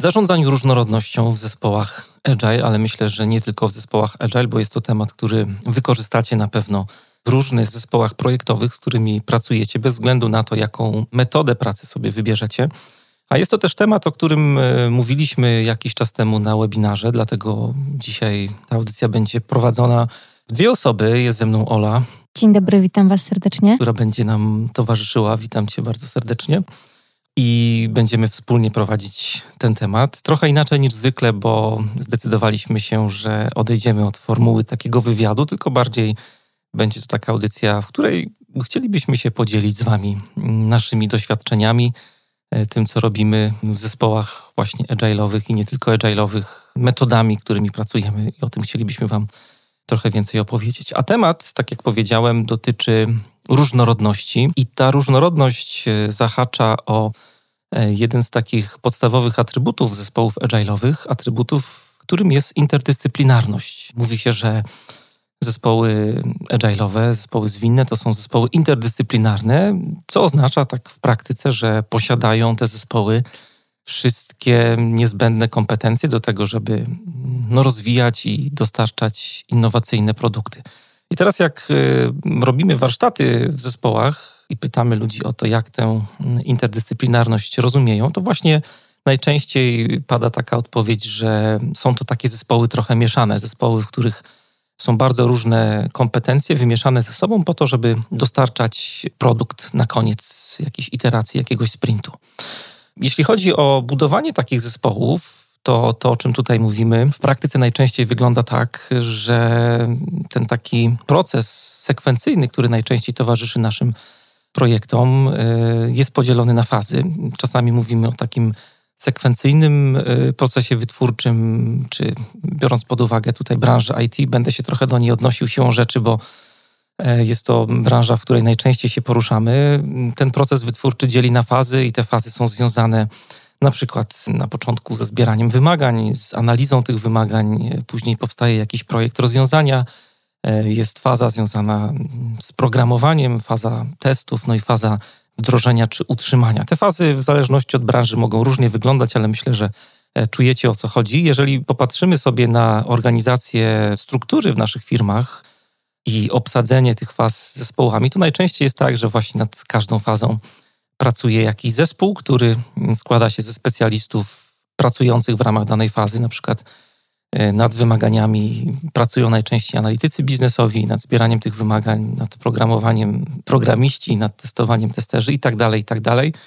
zarządzaniu różnorodnością w zespołach Agile, ale myślę, że nie tylko w zespołach Agile, bo jest to temat, który wykorzystacie na pewno w różnych zespołach projektowych, z którymi pracujecie, bez względu na to, jaką metodę pracy sobie wybierzecie. A jest to też temat, o którym e, mówiliśmy jakiś czas temu na webinarze, dlatego dzisiaj ta audycja będzie prowadzona w dwie osoby. Jest ze mną Ola. Dzień dobry, witam Was serdecznie. Która będzie nam towarzyszyła. Witam Cię bardzo serdecznie i będziemy wspólnie prowadzić ten temat. Trochę inaczej niż zwykle, bo zdecydowaliśmy się, że odejdziemy od formuły takiego wywiadu, tylko bardziej będzie to taka audycja, w której chcielibyśmy się podzielić z Wami naszymi doświadczeniami, e, tym, co robimy w zespołach właśnie agile'owych i nie tylko agile'owych, metodami, którymi pracujemy i o tym chcielibyśmy Wam trochę więcej opowiedzieć. A temat, tak jak powiedziałem, dotyczy różnorodności i ta różnorodność e, zahacza o jeden z takich podstawowych atrybutów zespołów agile'owych, atrybutów, którym jest interdyscyplinarność. Mówi się, że zespoły agile'owe, zespoły zwinne to są zespoły interdyscyplinarne, co oznacza tak w praktyce, że posiadają te zespoły wszystkie niezbędne kompetencje do tego, żeby no, rozwijać i dostarczać innowacyjne produkty. I teraz, jak y, robimy warsztaty w zespołach i pytamy ludzi o to, jak tę interdyscyplinarność rozumieją, to właśnie najczęściej pada taka odpowiedź, że są to takie zespoły trochę mieszane, zespoły, w których są bardzo różne kompetencje wymieszane ze sobą po to, żeby dostarczać produkt na koniec jakiejś iteracji, jakiegoś sprintu. Jeśli chodzi o budowanie takich zespołów, to, to, o czym tutaj mówimy, w praktyce najczęściej wygląda tak, że ten taki proces sekwencyjny, który najczęściej towarzyszy naszym projektom, y, jest podzielony na fazy. Czasami mówimy o takim sekwencyjnym y, procesie wytwórczym, czy biorąc pod uwagę tutaj branżę IT, będę się trochę do niej odnosił siłą rzeczy, bo e, jest to branża, w której najczęściej się poruszamy. Ten proces wytwórczy dzieli na fazy i te fazy są związane na przykład na początku ze zbieraniem wymagań, z analizą tych wymagań, później powstaje jakiś projekt rozwiązania, e, jest faza związana z programowaniem, faza testów, no i faza wdrożenia czy utrzymania. Te fazy w zależności od branży mogą różnie wyglądać, ale myślę, że e, czujecie o co chodzi. Jeżeli popatrzymy sobie na organizację struktury w naszych firmach i obsadzenie tych faz zespołami, to najczęściej jest tak, że właśnie nad każdą fazą pracuje jakiś zespół, który składa się ze specjalistów pracujących w ramach danej fazy, na przykład e, nad wymaganiami pracują najczęściej analitycy biznesowi, nad zbieraniem tych wymagań, nad programowaniem programiści, nad testowaniem testerzy itd., tak itd. Tak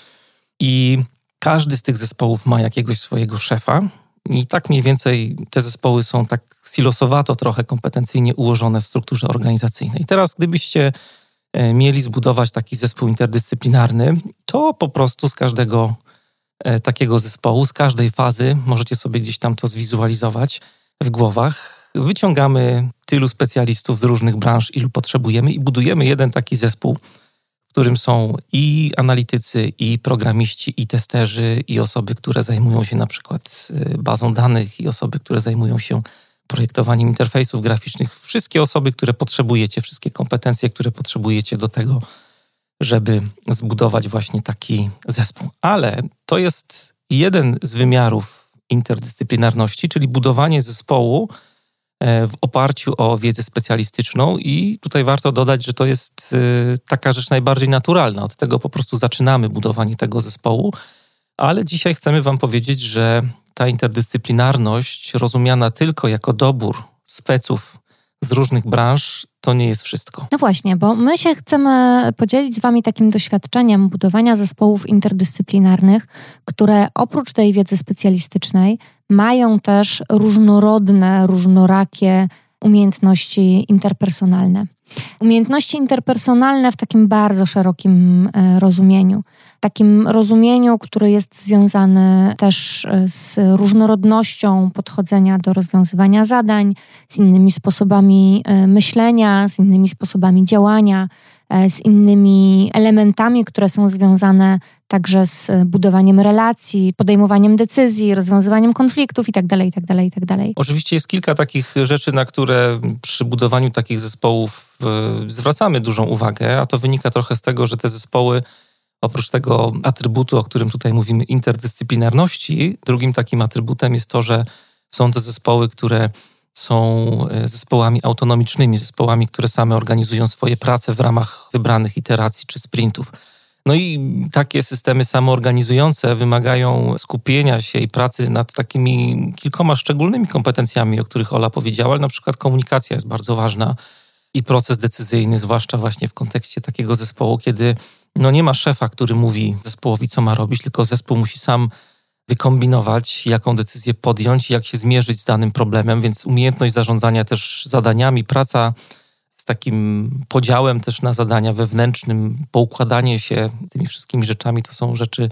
I każdy z tych zespołów ma jakiegoś swojego szefa. I tak mniej więcej te zespoły są tak silosowato trochę kompetencyjnie ułożone w strukturze organizacyjnej. Teraz gdybyście E, mieli zbudować taki zespół interdyscyplinarny, to po prostu z każdego takiego zespołu, z każdej fazy, możecie sobie gdzieś tam to zwizualizować w głowach, wyciągamy tylu specjalistów z różnych branż, ilu potrzebujemy i budujemy jeden taki zespół, w którym są i analitycy, i programiści, i testerzy, i osoby, które zajmują się na przykład e, bazą danych, i osoby, które zajmują się projektowaniem interfejsów graficznych, wszystkie osoby, które potrzebujecie, wszystkie kompetencje, które potrzebujecie do tego, żeby zbudować właśnie taki zespół. Ale to jest jeden z wymiarów interdyscyplinarności, czyli budowanie zespołu e, w oparciu o wiedzę specjalistyczną, i tutaj warto dodać, że to jest e, taka rzecz najbardziej naturalna. Od tego po prostu zaczynamy budowanie tego zespołu, ale dzisiaj chcemy Wam powiedzieć, że ta interdyscyplinarność rozumiana tylko jako dobór speców z różnych branż, to nie jest wszystko. No właśnie, bo my się chcemy podzielić z Wami takim doświadczeniem budowania zespołów interdyscyplinarnych, które oprócz tej wiedzy specjalistycznej mają też różnorodne, różnorakie umiejętności interpersonalne. Umiejętności interpersonalne w takim bardzo szerokim e, rozumieniu. Takim rozumieniu, które jest związane też e, z różnorodnością podchodzenia do rozwiązywania zadań, z innymi sposobami e, myślenia, z innymi sposobami działania, z innymi elementami, które są związane także z budowaniem relacji, podejmowaniem decyzji, rozwiązywaniem konfliktów itd., itd., itd. Oczywiście jest kilka takich rzeczy, na które przy budowaniu takich zespołów e, zwracamy dużą uwagę, a to wynika trochę z tego, że te zespoły oprócz tego atrybutu, o którym tutaj mówimy, interdyscyplinarności, drugim takim atrybutem jest to, że są to zespoły, które są e, zespołami autonomicznymi, zespołami, które same organizują swoje prace w ramach wybranych iteracji czy sprintów. No i takie systemy samoorganizujące wymagają skupienia się i pracy nad takimi kilkoma szczególnymi kompetencjami, o których Ola powiedziała, ale na przykład komunikacja jest bardzo ważna i proces decyzyjny, zwłaszcza właśnie w kontekście takiego zespołu, kiedy no nie ma szefa, który mówi zespołowi, co ma robić, tylko zespół musi sam wykombinować, jaką decyzję podjąć, jak się zmierzyć z danym problemem, więc umiejętność zarządzania też zadaniami, praca z takim podziałem też na zadania wewnętrznym, poukładanie się tymi wszystkimi rzeczami, to są rzeczy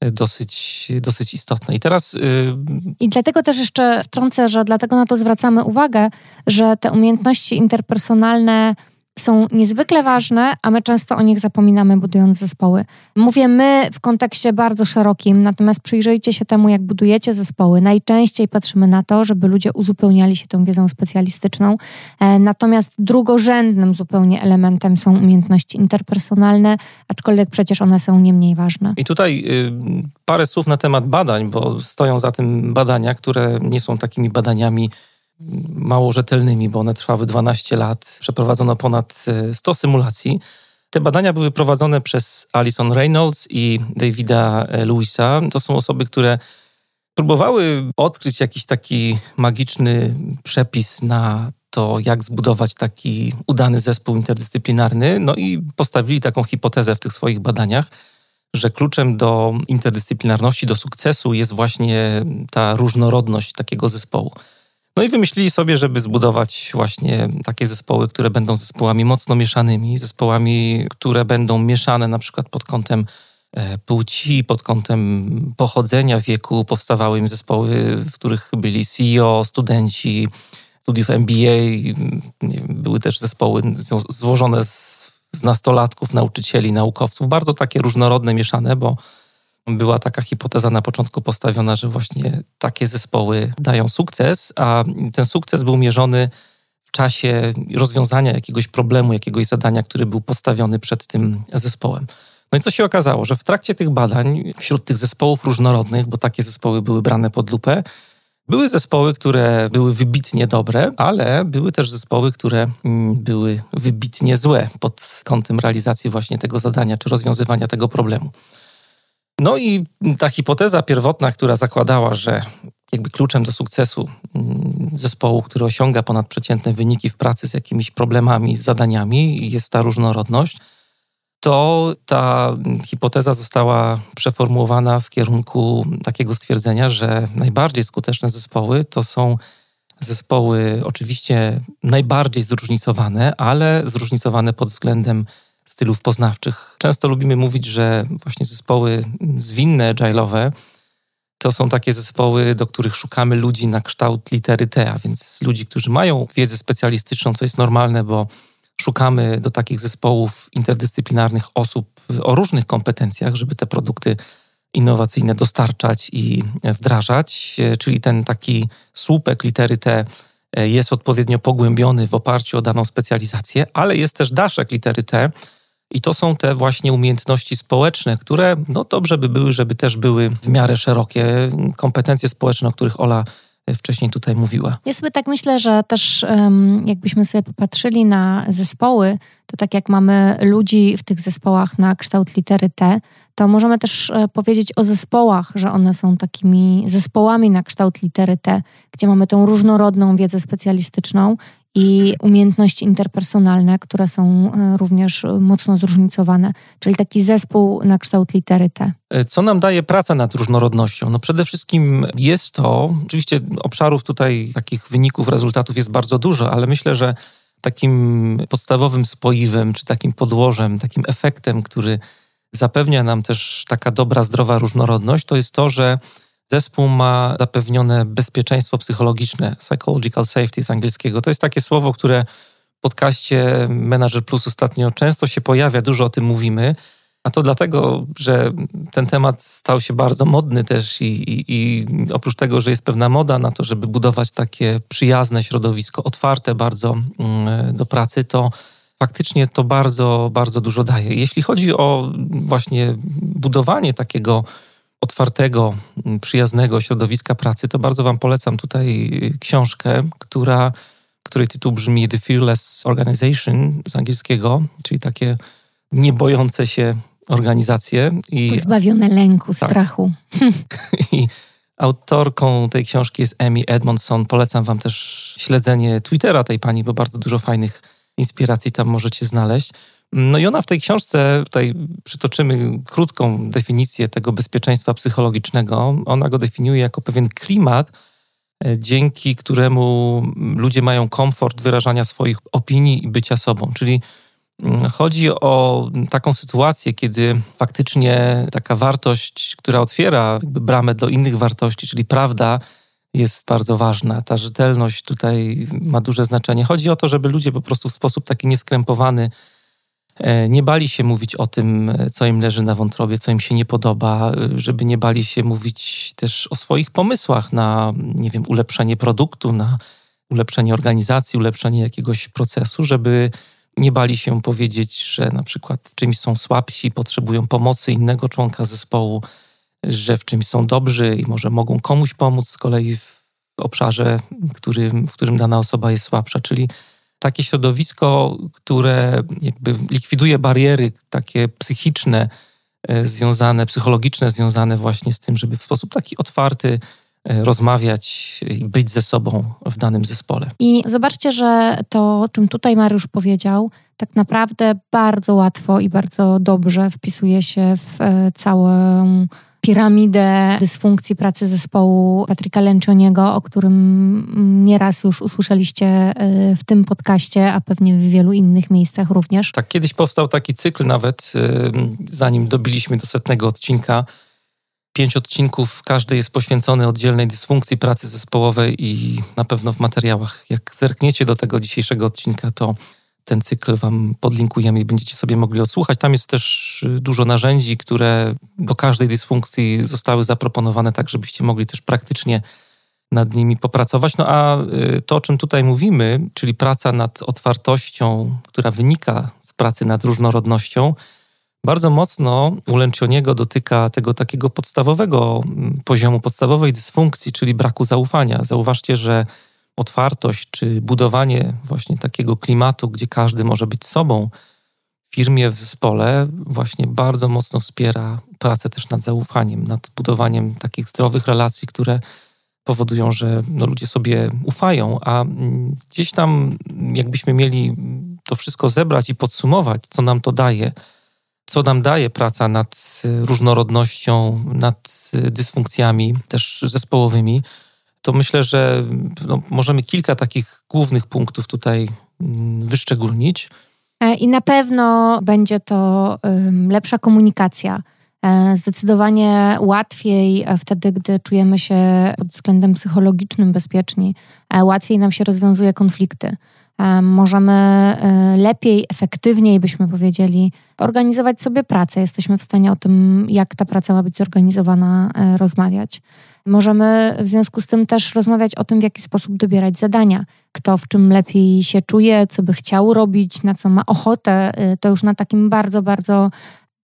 e, dosyć, dosyć istotne. I teraz. Yy... I dlatego też jeszcze wtrącę, że dlatego na to zwracamy uwagę, że te umiejętności interpersonalne są niezwykle ważne, a my często o nich zapominamy, budując zespoły. Mówię my w kontekście bardzo szerokim, natomiast przyjrzyjcie się temu, jak budujecie zespoły. Najczęściej patrzymy na to, żeby ludzie uzupełniali się tą wiedzą specjalistyczną, e, natomiast drugorzędnym zupełnie elementem są umiejętności interpersonalne, aczkolwiek przecież one są nie mniej ważne. I tutaj y, parę słów na temat badań, bo stoją za tym badania, które nie są takimi badaniami mało rzetelnymi, bo one trwały 12 lat. Przeprowadzono ponad 100 e, symulacji. Te badania były prowadzone przez Alison Reynolds i Davida e, Lewisa. To są osoby, które próbowały odkryć jakiś taki magiczny przepis na to, jak zbudować taki udany zespół interdyscyplinarny. No i postawili taką hipotezę w tych swoich badaniach, że kluczem do interdyscyplinarności, do sukcesu jest właśnie ta różnorodność takiego zespołu. No i wymyślili sobie, żeby zbudować właśnie takie zespoły, które będą zespołami mocno mieszanymi, zespołami, które będą mieszane na przykład pod kątem e, płci, pod kątem pochodzenia wieku. Powstawały im zespoły, w których byli CEO, studenci studiów MBA. Były też zespoły złożone z, z nastolatków, nauczycieli, naukowców. Bardzo takie różnorodne, mieszane, bo była taka hipoteza na początku postawiona, że właśnie takie zespoły dają sukces, a ten sukces był mierzony w czasie rozwiązania jakiegoś problemu, jakiegoś zadania, który był postawiony przed tym zespołem. No i co się okazało, że w trakcie tych badań, wśród tych zespołów różnorodnych, bo takie zespoły były brane pod lupę, były zespoły, które były wybitnie dobre, ale były też zespoły, które mm, były wybitnie złe pod kątem realizacji właśnie tego zadania czy rozwiązywania tego problemu. No i ta hipoteza pierwotna, która zakładała, że jakby kluczem do sukcesu mm, zespołu, który osiąga ponadprzeciętne wyniki w pracy z jakimiś problemami, z zadaniami, jest ta różnorodność, to ta hipoteza została przeformułowana w kierunku takiego stwierdzenia, że najbardziej skuteczne zespoły to są zespoły oczywiście najbardziej zróżnicowane, ale zróżnicowane pod względem stylów poznawczych. Często lubimy mówić, że właśnie zespoły zwinne, agile'owe to są takie zespoły, do których szukamy ludzi na kształt litery T, a więc ludzi, którzy mają wiedzę specjalistyczną, co jest normalne, bo szukamy do takich zespołów interdyscyplinarnych osób o różnych kompetencjach, żeby te produkty innowacyjne dostarczać i wdrażać, czyli ten taki słupek litery T jest odpowiednio pogłębiony w oparciu o daną specjalizację, ale jest też daszek litery T, i to są te właśnie umiejętności społeczne, które no dobrze by były, żeby też były w miarę szerokie. Kompetencje społeczne, o których Ola wcześniej tutaj mówiła. Ja sobie tak myślę, że też jakbyśmy sobie popatrzyli na zespoły, to tak jak mamy ludzi w tych zespołach na kształt litery T, to możemy też e, powiedzieć o zespołach, że one są takimi zespołami na kształt litery T, gdzie mamy tą różnorodną wiedzę specjalistyczną i umiejętności interpersonalne, które są e, również mocno zróżnicowane, czyli taki zespół na kształt litery T. E, co nam daje praca nad różnorodnością? No przede wszystkim jest to, oczywiście obszarów tutaj takich wyników, rezultatów jest bardzo dużo, ale myślę, że takim podstawowym spoiwem, czy takim podłożem, takim efektem, który zapewnia nam też taka dobra, zdrowa różnorodność, to jest to, że zespół ma zapewnione bezpieczeństwo psychologiczne, psychological safety z angielskiego. To jest takie słowo, które w podcaście Manager Plus ostatnio często się pojawia, dużo o tym mówimy. A to dlatego, że ten temat stał się bardzo modny też i, i, i, oprócz tego, że jest pewna moda na to, żeby budować takie przyjazne środowisko, otwarte bardzo mm, do pracy, to faktycznie to bardzo, bardzo dużo daje. Jeśli chodzi o właśnie budowanie takiego otwartego, przyjaznego środowiska pracy, to bardzo Wam polecam tutaj książkę, która, której tytuł brzmi The Fearless Organization z angielskiego, czyli takie niebojące się organizacje. I, Pozbawione lęku, tak. strachu. I autorką tej książki jest Amy Edmondson. Polecam Wam też śledzenie Twittera tej pani, bo bardzo dużo fajnych inspiracji tam możecie znaleźć. No i ona w tej książce, tutaj przytoczymy krótką definicję tego bezpieczeństwa psychologicznego. Ona go definiuje jako pewien klimat, e, dzięki któremu ludzie mają komfort wyrażania swoich opinii i bycia sobą. Czyli mm, chodzi o taką sytuację, kiedy faktycznie taka wartość, która otwiera bramę do innych wartości, czyli prawda, jest bardzo ważna. Ta rzetelność tutaj ma duże znaczenie. Chodzi o to, żeby ludzie po prostu w sposób taki nieskrępowany nie bali się mówić o tym, co im leży na wątrobie, co im się nie podoba, żeby nie bali się mówić też o swoich pomysłach na, nie wiem, ulepszenie produktu, na ulepszenie organizacji, ulepszenie jakiegoś procesu, żeby nie bali się powiedzieć, że na przykład czymś są słabsi, potrzebują pomocy innego członka zespołu, że w czymś są dobrzy i może mogą komuś pomóc z kolei w obszarze, w którym dana osoba jest słabsza. Czyli takie środowisko, które jakby likwiduje bariery takie psychiczne, e, związane, psychologiczne, związane właśnie z tym, żeby w sposób taki otwarty e, rozmawiać i być ze sobą w danym zespole. I zobaczcie, że to, o czym tutaj Mariusz powiedział, tak naprawdę bardzo łatwo i bardzo dobrze wpisuje się w e, całą piramidę dysfunkcji pracy zespołu Patryka Lencioniego, o którym nieraz już usłyszeliście y, w tym podcaście, a pewnie w wielu innych miejscach również. Tak, kiedyś powstał taki cykl nawet, y, zanim dobiliśmy do setnego odcinka. Pięć odcinków, każdy jest poświęcony oddzielnej dysfunkcji pracy zespołowej i na pewno w materiałach, jak zerkniecie do tego dzisiejszego odcinka, to ten cykl Wam podlinkujemy i będziecie sobie mogli odsłuchać. Tam jest też y, dużo narzędzi, które do każdej dysfunkcji zostały zaproponowane, tak żebyście mogli też praktycznie nad nimi popracować. No a y, to, o czym tutaj mówimy, czyli praca nad otwartością, która wynika z pracy nad różnorodnością, bardzo mocno u dotyka tego takiego podstawowego mm, poziomu, podstawowej dysfunkcji, czyli braku zaufania. Zauważcie, że otwartość czy budowanie właśnie takiego klimatu, gdzie każdy może być sobą w firmie, w zespole, właśnie bardzo mocno wspiera pracę też nad zaufaniem, nad budowaniem takich zdrowych relacji, które powodują, że no, ludzie sobie ufają, a mm, gdzieś tam, jakbyśmy mieli to wszystko zebrać i podsumować, co nam to daje, co nam daje praca nad różnorodnością, nad dysfunkcjami też zespołowymi, to myślę, że no, możemy kilka takich głównych punktów tutaj mm, wyszczególnić. E, I na pewno będzie to lepsza komunikacja. E, zdecydowanie łatwiej e, wtedy, gdy czujemy się pod względem psychologicznym bezpieczni, łatwiej nam się rozwiązuje konflikty. Możemy lepiej, efektywniej, byśmy powiedzieli, organizować sobie pracę. Jesteśmy w stanie o tym, jak ta praca ma być zorganizowana, rozmawiać. Możemy w związku z tym też rozmawiać o tym, w jaki sposób dobierać zadania, kto w czym lepiej się czuje, co by chciał robić, na co ma ochotę. Y, to już na takim bardzo, bardzo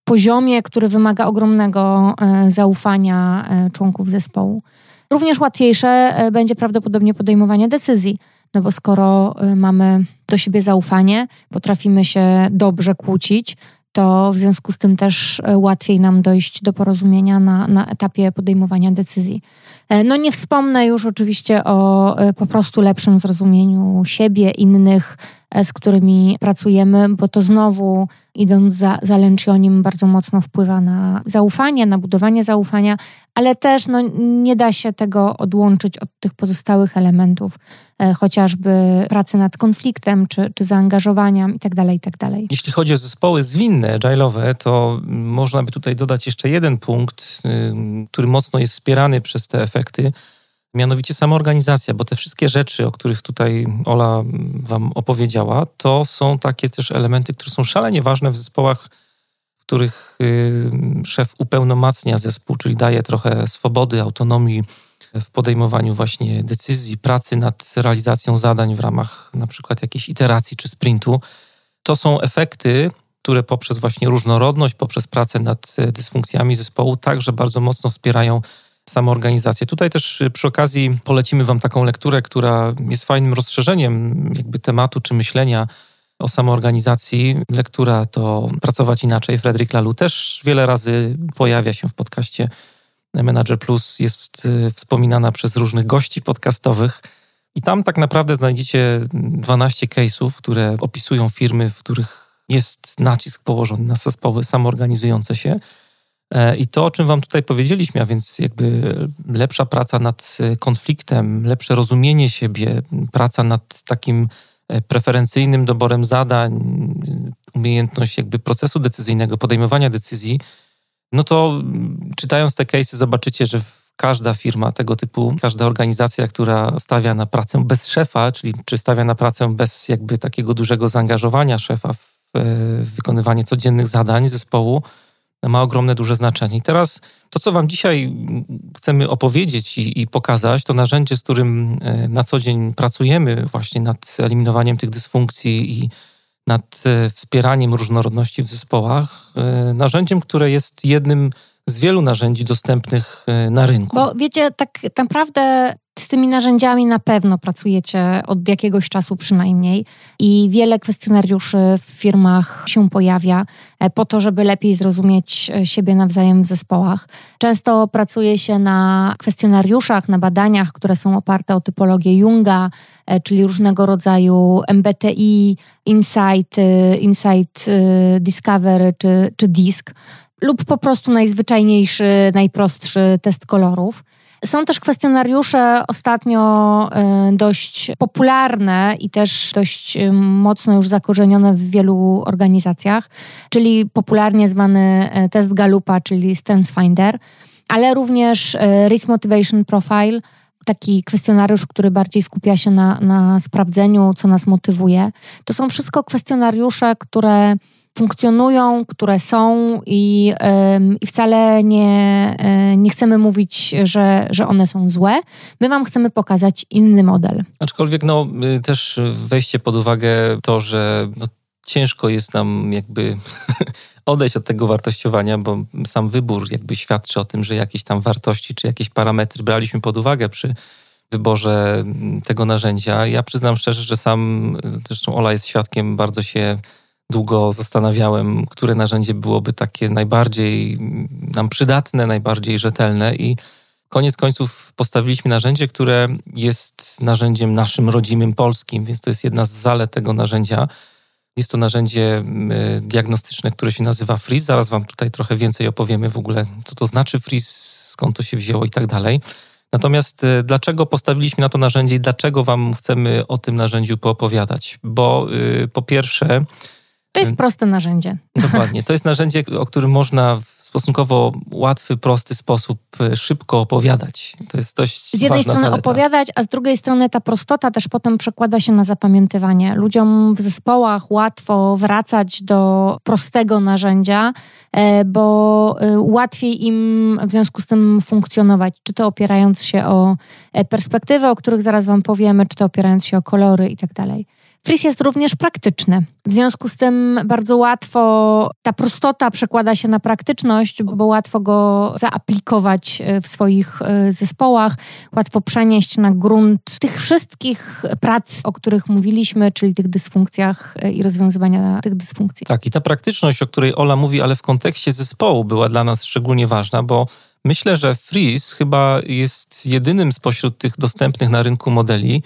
poziomie, który wymaga ogromnego y, zaufania y, członków zespołu. Również łatwiejsze będzie prawdopodobnie podejmowanie decyzji, no bo skoro mamy do siebie zaufanie, potrafimy się dobrze kłócić, to w związku z tym też e, łatwiej nam dojść do porozumienia na, na etapie podejmowania decyzji. E, no nie wspomnę już oczywiście o e, po prostu lepszym zrozumieniu siebie, innych, z którymi pracujemy, bo to znowu idąc za, za Lencionim bardzo mocno wpływa na zaufanie, na budowanie zaufania, ale też no, nie da się tego odłączyć od tych pozostałych elementów, e, chociażby pracy nad konfliktem, czy, czy zaangażowaniem itd., tak itd. Tak Jeśli chodzi o zespoły zwinne, agile'owe, to można by tutaj dodać jeszcze jeden punkt, y, który mocno jest wspierany przez te efekty, mianowicie samoorganizacja, bo te wszystkie rzeczy, o których tutaj Ola Wam opowiedziała, to są takie też elementy, które są szalenie ważne w zespołach, w których y, szef upełnomacnia zespół, czyli daje trochę swobody, autonomii w podejmowaniu właśnie decyzji, pracy nad realizacją zadań w ramach na przykład jakiejś iteracji czy sprintu. To są efekty, które poprzez właśnie różnorodność, poprzez pracę nad dysfunkcjami zespołu także bardzo mocno wspierają samoorganizację. Tutaj też y, przy okazji polecimy Wam taką lekturę, która jest fajnym rozszerzeniem jakby tematu czy myślenia o samoorganizacji. Lektura to Pracować Inaczej. Frederick Lalu też wiele razy pojawia się w podcaście Manager Plus. Jest y, wspominana przez różnych gości podcastowych. I tam tak naprawdę znajdziecie 12 case'ów, które opisują firmy, w których jest nacisk położony na zespoły samoorganizujące się. E, I to, o czym Wam tutaj powiedzieliśmy, a więc jakby lepsza praca nad konfliktem, lepsze rozumienie siebie, praca nad takim e, preferencyjnym doborem zadań, umiejętność jakby procesu decyzyjnego, podejmowania decyzji, no to czytając te case'y zobaczycie, że każda firma tego typu, każda organizacja, która stawia na pracę bez szefa, czyli czy stawia na pracę bez jakby takiego dużego zaangażowania szefa w, w wykonywanie codziennych zadań zespołu, ma ogromne, duże znaczenie. I teraz to, co Wam dzisiaj chcemy opowiedzieć i, i, pokazać, to narzędzie, z którym e, na co dzień pracujemy właśnie nad eliminowaniem tych dysfunkcji i nad e, wspieraniem różnorodności w zespołach. E, narzędziem, które jest jednym z wielu narzędzi dostępnych na rynku. Bo wiecie, tak naprawdę z tymi narzędziami na pewno pracujecie od jakiegoś czasu przynajmniej i wiele kwestionariuszy w firmach się pojawia e, po to, żeby lepiej zrozumieć e, siebie nawzajem w zespołach. Często pracuje się na kwestionariuszach, na badaniach, które są oparte o typologię Junga, e, czyli różnego rodzaju MBTI, Insight, Insight Discovery czy, czy DISC lub po prostu najzwyczajniejszy, najprostszy test kolorów. Są też kwestionariusze ostatnio y, dość popularne i też dość y, mocno już zakorzenione w wielu organizacjach, czyli popularnie zwany y, test Galupa, czyli StrengthsFinder, ale również Risk Motivation Profile, taki kwestionariusz, który bardziej skupia się na, na sprawdzeniu, co nas motywuje. To są wszystko kwestionariusze, które funkcjonują, które są i, i wcale nie, e, nie chcemy mówić, że, że one są złe. My Wam chcemy pokazać inny model. Aczkolwiek no, y, też weźcie pod uwagę to, że no, ciężko jest nam jakby odejść od tego wartościowania, bo sam wybór jakby świadczy o tym, że jakieś tam wartości czy jakieś parametry braliśmy pod uwagę przy wyborze mm, tego narzędzia. Ja przyznam szczerze, że sam, zresztą Ola jest świadkiem, bardzo się długo zastanawiałem, które narzędzie byłoby takie najbardziej nam przydatne, najbardziej rzetelne i koniec końców postawiliśmy narzędzie, które jest narzędziem naszym rodzimym polskim, więc to jest jedna z zalet tego narzędzia. Jest to narzędzie diagnostyczne, które się nazywa Freeze. Zaraz Wam tutaj trochę więcej opowiemy w ogóle, co to znaczy Freeze, skąd to się wzięło i tak dalej. Natomiast e, dlaczego postawiliśmy na to narzędzie i dlaczego Wam chcemy o tym narzędziu poopowiadać? Bo yy, po pierwsze, to jest proste narzędzie. Dokładnie. To jest narzędzie, o którym można w stosunkowo łatwy, prosty sposób e, szybko opowiadać. To jest dość Z jednej strony zaleta. opowiadać, a z drugiej strony ta prostota też potem przekłada się na zapamiętywanie. Ludziom w zespołach łatwo wracać do prostego narzędzia, e, bo e, łatwiej im w związku z tym funkcjonować, czy to opierając się o perspektywy, o których zaraz Wam powiemy, czy to opierając się o kolory i tak dalej. Fris jest również praktyczny. W związku z tym bardzo łatwo ta prostota przekłada się na praktyczność, bo łatwo go zaaplikować e, w swoich e, zespołach, łatwo przenieść na grunt tych wszystkich prac, o których mówiliśmy, czyli tych dysfunkcjach e, i rozwiązywania tych dysfunkcji. Tak, i ta praktyczność, o której Ola mówi, ale w kontekście zespołu była dla nas szczególnie ważna, bo myślę, że Freeze chyba jest jedynym spośród tych dostępnych na rynku modeli,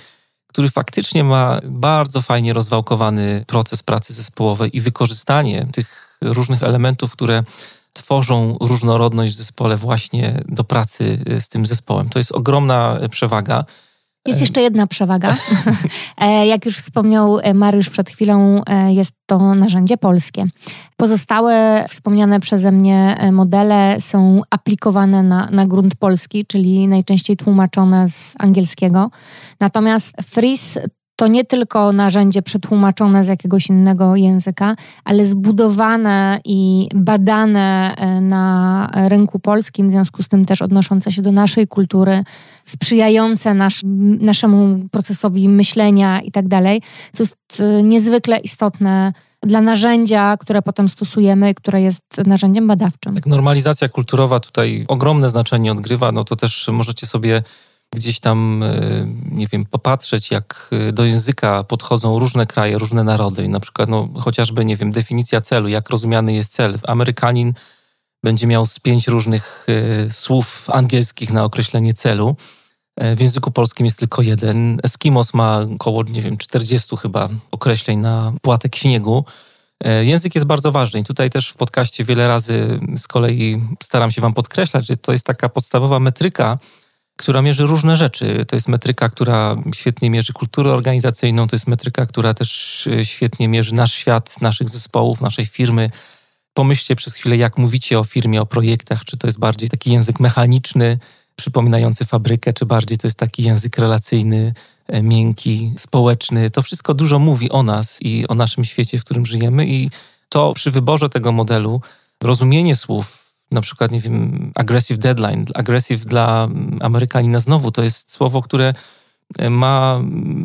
który faktycznie ma bardzo fajnie rozwałkowany proces pracy zespołowej i wykorzystanie tych różnych elementów, które tworzą różnorodność w zespole właśnie do pracy z tym zespołem. To jest ogromna przewaga. Jest jeszcze jedna przewaga. E, jak już wspomniał e, Mariusz przed chwilą, e, jest to narzędzie polskie. Pozostałe wspomniane przeze mnie modele są aplikowane na, na grunt polski, czyli najczęściej tłumaczone z angielskiego. Natomiast Freeze to nie tylko narzędzie przetłumaczone z jakiegoś innego języka, ale zbudowane i badane e, na rynku polskim, w związku z tym też odnoszące się do naszej kultury, sprzyjające nasz, naszemu procesowi myślenia i tak dalej, co jest e, niezwykle istotne dla narzędzia, które potem stosujemy, które jest narzędziem badawczym. Tak, normalizacja kulturowa tutaj ogromne znaczenie odgrywa, no to też możecie sobie gdzieś tam, e, nie wiem, popatrzeć, jak e, do języka podchodzą różne kraje, różne narody. Na przykład, no, chociażby, nie wiem, definicja celu, jak rozumiany jest cel. Amerykanin będzie miał z pięć różnych e, słów angielskich na określenie celu. W języku polskim jest tylko jeden. Eskimos ma około, nie wiem, 40 chyba określeń na płatek śniegu. Język jest bardzo ważny i tutaj też w podcaście wiele razy z kolei staram się Wam podkreślać, że to jest taka podstawowa metryka, która mierzy różne rzeczy. To jest metryka, która świetnie mierzy kulturę organizacyjną, to jest metryka, która też e, świetnie mierzy nasz świat, naszych zespołów, naszej firmy. Pomyślcie przez chwilę, jak mówicie o firmie, o projektach, czy to jest bardziej taki język mechaniczny, przypominający fabrykę, czy bardziej to jest taki język relacyjny, e, miękki, społeczny. To wszystko dużo mówi o nas i o naszym świecie, w którym żyjemy i to przy wyborze tego modelu, rozumienie słów, na przykład, nie wiem, aggressive deadline. Aggressive dla Amerykanina znowu to jest słowo, które e, ma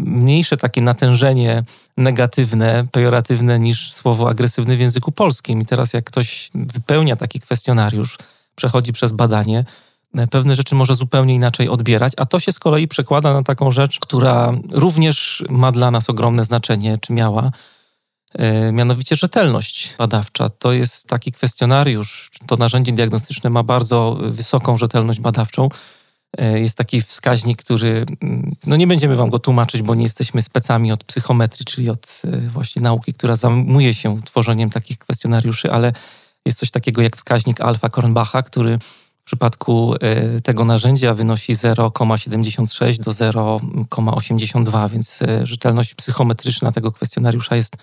mniejsze takie natężenie negatywne, pejoratywne niż słowo agresywny w języku polskim. I teraz jak ktoś wypełnia taki kwestionariusz, przechodzi przez badanie, e, pewne rzeczy może zupełnie inaczej odbierać, a to się z kolei przekłada na taką rzecz, która również ma dla nas ogromne znaczenie, czy miała, mianowicie rzetelność badawcza. To jest taki kwestionariusz, to narzędzie diagnostyczne ma bardzo wysoką rzetelność badawczą. E, jest taki wskaźnik, który, mm, no nie będziemy wam go tłumaczyć, bo nie jesteśmy specami od psychometrii, czyli od e, właśnie nauki, która zajmuje się tworzeniem takich kwestionariuszy, ale jest coś takiego jak wskaźnik alfa Kornbacha, który w przypadku tego narzędzia wynosi 0,76 do 0,82, więc rzetelność psychometryczna tego kwestionariusza jest